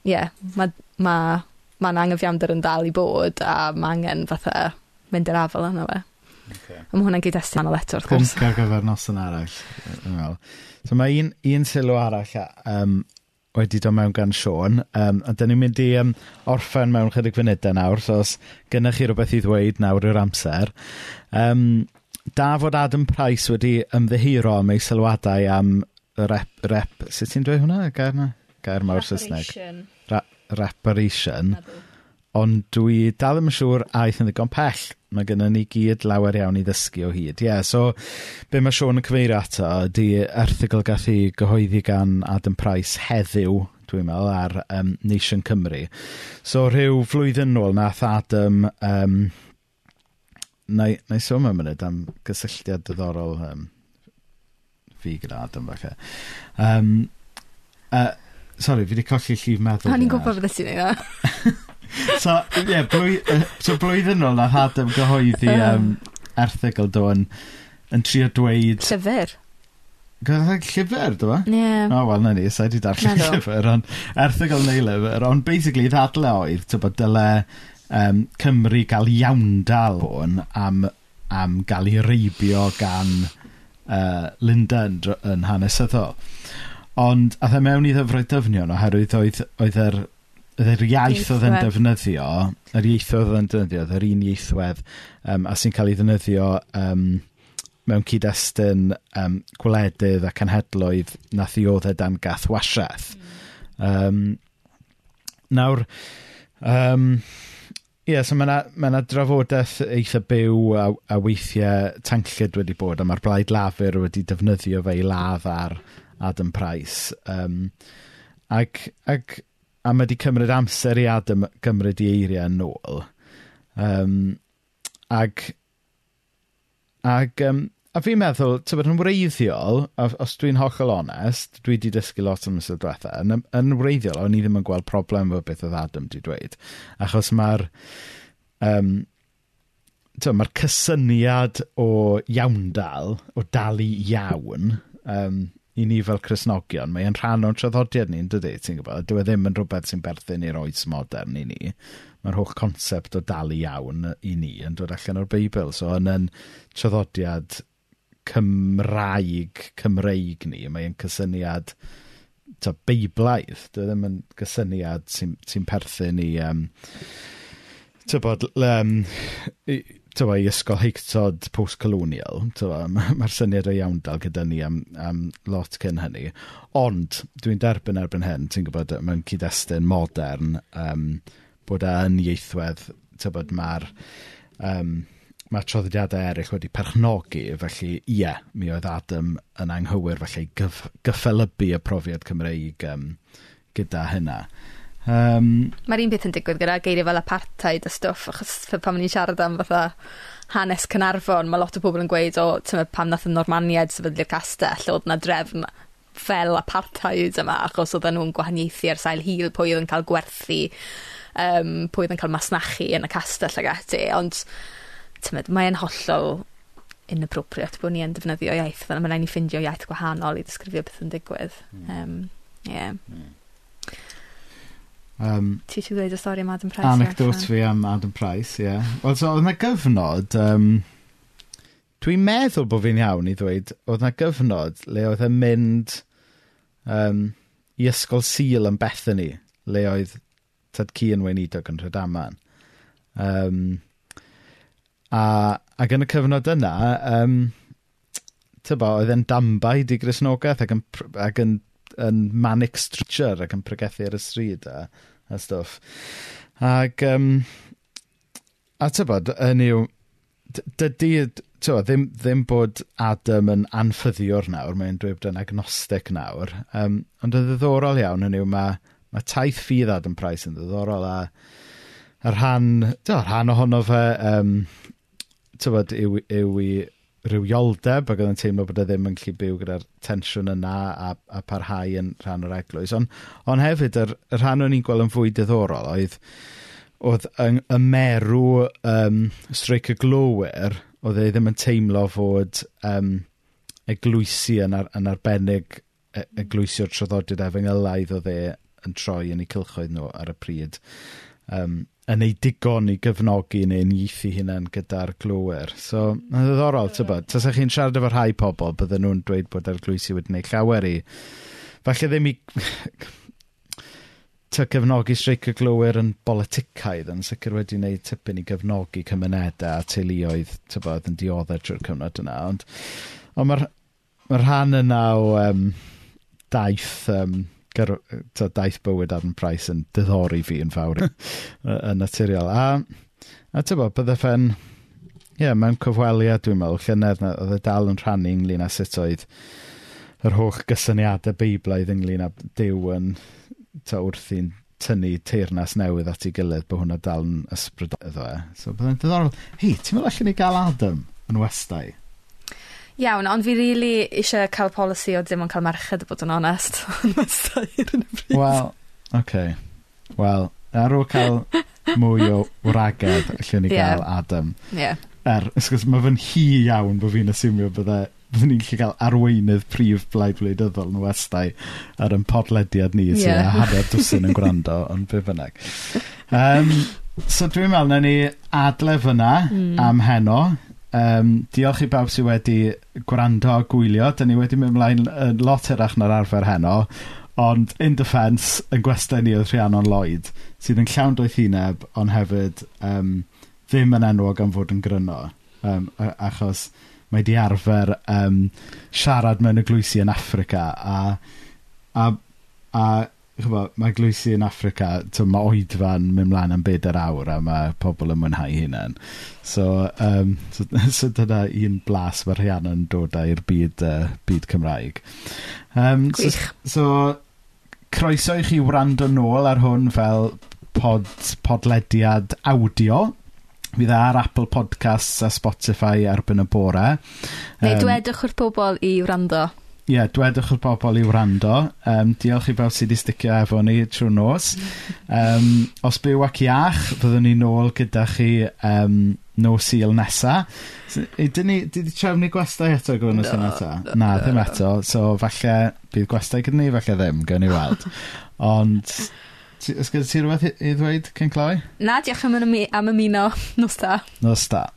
ie yeah, mae ma' ma' 'na yn dal i bod a mae angen fatha mynd i'r afel yna fe. Okay. A ma' hwnna'n gyd-destun anol eto wrth gwrs. Pwnc ar gyfer noson arall. So mae un, un sylw arall a, um, wedi dod mewn gan Sean. Um, a dyn ni'n mynd i um, orffen mewn chydig funudau nawr, so os gynnwch chi rhywbeth i ddweud nawr yw'r amser. Um, da fod Adam Price wedi ymddehiro am ei sylwadau am rep... rep sut ti'n dweud hwnna? Gair na? Gair mawr Saesneg. Ra reparation. Ond dwi dal ddim yn siŵr aeth yn ddigon pell. Mae gennym ni gyd lawer iawn i ddysgu o hyd. Ie, yeah, so be mae Sean yn cyfeirio ato ydy erthigol gath i gyhoeddi gan Adam Price heddiw dwi'n meddwl, ar um, Nation Cymru. So, rhyw flwyddyn nôl nath Adam um, na i, sôn mewn munud am gysylltiad diddorol um, fi gyda Adam falle. Um, uh, sorry, fi wedi colli llif meddwl. O'n i'n gwybod beth ti'n ei (laughs) So, ie, yeah, blwy, uh, so blwyddyn ôl na Adam gyhoeddi um, erthigol do yn, yn trio dweud... Llyfr. Gwneud llyfr, dyma? Ie. Yeah. O, oh, wel, na ni, sa i wedi darllen llyfr, ond erthigol neu lyfr, ond basically ddadle oedd, tyba, dyle um, Cymru gael iawndal hwn am, am gael ei reibio gan uh, Linda yn, yn hanesyddol. Ond ath e mewn i ddyfroedd dyfnion oherwydd oedd, oedd yr oedd yr iaith oedd yn defnyddio, yr ieithoedd oedd yn defnyddio, oedd yr un ieithwedd um, a sy'n cael ei ddefnyddio um, mewn cyd-destun um, gwledydd a canhedloedd na thioddau e dan gath wasiaeth. Mm. Um, nawr, um, Ie, so mae yna, ma yna drafodaeth eitha byw a, a weithiau tanllyd wedi bod, a mae'r blaid lafur wedi defnyddio fe i ladd ar Adam Price. Um, ac, ac, a mae wedi cymryd amser i Adam gymryd i eiriau yn ôl. Um, ac ac um, A fi'n meddwl, tibod, yn wreiddiol, os dwi'n hollol onest, dwi wedi dysgu lot yn y misoedd diwetha, yn yn wreiddiol, o'n i ddim yn gweld problem efo beth oedd Adam wedi dweud, achos mae'r um, tibod, ma'r cysyniad o iawndal, o dalu iawn, um, i ni fel Cresnogion, mae'n rhan o'n traddodiad ni'n dydy, ti'n gwybod? Dyw e ddim yn rhywbeth sy'n berthyn i'r oes modern i ni. Mae'r holl concept o dalu iawn i ni yn dod allan o'r Beibl. So, yn yn traddodiad Cymraeg, Cymreig ni. Mae'n cysyniad to, beiblaidd. Dwi e ddim yn gysyniad sy'n sy perthyn i... Um, tybod, um, i, tywa, i ysgol heictod post-colonial, mae'r ma syniad o iawn dal gyda ni am, am lot cyn hynny. Ond, dwi'n derbyn erbyn hyn, ti'n gwybod, mae'n cyd-destun modern, um, bod e yn ieithwedd, tybod, mae'r... Um, mae traddodiadau eraill wedi perchnogi, felly ie, mi oedd Adam yn anghywir, felly gyf, gyffelybu y profiad Cymreig um, gyda hynna. Um, Mae'r un beth yn digwydd gyda geiriau fel apartheid a stwff, achos pan ni'n siarad am fatha hanes Cynarfon, mae lot o bobl yn gweud, o, tyma, pam nath y Normaniad sefydlu'r castell, oedd na drefn fel apartheid yma, achos oedden nhw'n gwahaniaethu ar sail hil pwy oedd yn cael gwerthu, um, pwy oedd yn cael masnachu yn y castell ag ati, ond T'mod mae e'n hollol inappropriate bod ni yn defnyddio iaith fel mae'n rhaid ni ffindio iaith gwahanol i ddisgrifio beth yn digwydd. Mm. Um, yeah. Mm. Um, Ti eisiau dweud y stori am Adam Price? Anecdote fi am Adam Price, ie. Yeah. Wel, so, oedd yna gyfnod... Um, Dwi'n meddwl bod fi'n iawn i ddweud, oedd yna gyfnod le oedd yn mynd um, i ysgol Sil yn Bethany, le oedd tad ci yn weinidog yn Rhydaman. Um, A, ac yn y cyfnod yna, um, tybo, oedd e'n dambaid i grisnogaeth ac yn, ac yn, yn manic streacher ac yn pregethu ar y stryd a, a stwff. Ac, um, a tybod, yn yw, dydy, tybod, ddim, ddim bod Adam yn anffyddiwr nawr, mae'n dweud bod yn agnostic nawr, um, ond yn ddiddorol iawn yn yw, mae mae taith ffydd Adam Price yn ddiddorol a, a rhan, tybod, rhan ohono fe, um, tywed, yw, yw i rywioldeb ac oedd yn teimlo bod e ddim yn gallu byw gyda'r tensiwn yna a, a parhau yn rhan o'r eglwys. Ond on hefyd, yr, yr rhan o'n i'n gweld yn fwy diddorol oedd, oedd y merw um, streic y glôwyr, oedd e ddim yn teimlo fod um, eglwysi yn, ar, yn arbennig e-, eglwysi o'r tryddodiad efengelaidd oedd e yn troi yn eu cilchoedd nhw ar y pryd um, yn ei digon i gyfnogi neu'n ieithu'i hunain gyda'r glwyr. So, mae'n ddiddorol, tybod. Tasech chi'n siarad efo rhai pobl, bydden nhw'n dweud bod e'r yr glwysi wedi gwneud llawer i. Falle ddim i (laughs) ty gyfnogi streic y glwyr yn boleticaidd yn sicr wedi wneud tipyn i gyfnogi cymunedau a teuluoedd tybod, yn dioddau drwy'r cyfnod yna. Ond, ond mae'r ma rhan yna o um, daith um, ger, to, daith bywyd Adam Price yn diddori fi yn fawr (laughs) yn naturiol. A, a ti'n bod, bydde ffen, ie, yeah, mewn cyfweliad dwi'n meddwl, llynedd na, oedd e dal yn rhannu ynglyn â sut oedd yr holl gysyniadau beiblaidd ynglyn â Dyw yn ta, wrthi'n tynnu teirnas newydd at ei gilydd bod hwnna dal yn ysbrydol. iddo e. So bydde'n diddorol, hei, ti'n meddwl allan ni gael Adam yn westau? Iawn ond fi rili eisiau cael polisi o dim ond cael merched bod yn onest (laughs) Wel oce wel ar ôl cael mwy o wragedd allwn ni gael Adam. Ie. Er, ysgwrs, mae fy'n hi iawn bod fi'n asumio bydde byddwn ni'n gallu cael arweinydd prif blaid wleidyddol yn westau ar yn podlediad ni sydd yeah. hanner dwsyn yn gwrando (laughs) ond be bynnag um, so dwi'n meddwl na ni adlef yna mm. am heno Um, diolch i bawb sydd wedi gwrando a gwylio. Dyn ni wedi mynd ymlaen yn lot erach na'r arfer heno, ond in defence, yn gwestiwn ni oedd Rhiannon Lloyd, sydd yn llawn doeth hineb, ond hefyd um, ddim yn enwog am fod yn gryno, um, achos mae di arfer um, siarad mewn eglwysi yn Africa, a, a, a chybod, mae glwysi yn Africa, to, mae oedfan mynd mlaen am byd yr awr a mae pobl yn mwynhau hunain. So, um, so, (laughs) so dyna un blas mae rhian yn dod i'r byd, uh, byd Cymraeg. Um, Gwych. So, so, croeso i chi wrando nôl ar hwn fel pod, podlediad audio fydd ar Apple Podcasts a Spotify erbyn y bore. Neu um, dwedwch wrth pobl i wrando ie, yeah, dwedwch wrth bobl i wrando. Um, diolch i bawb sydd wedi sticio efo ni trwy'r nos. (laughs) Um, os byw ac iach, fyddwn ni nôl gyda chi um, no seal nesa. So, Dyn ni, di di trefnu gwestai eto gwrdd nos yna ta? Na, no, ddim eto. So, falle bydd gwestai gyda ni, falle ddim, gawn ni weld. (laughs) Ond, Ys gyda ti rhywbeth i i ddweud, Cyn Cloi? Na, diolch am, am ymuno. (laughs) Nos da. Nos da.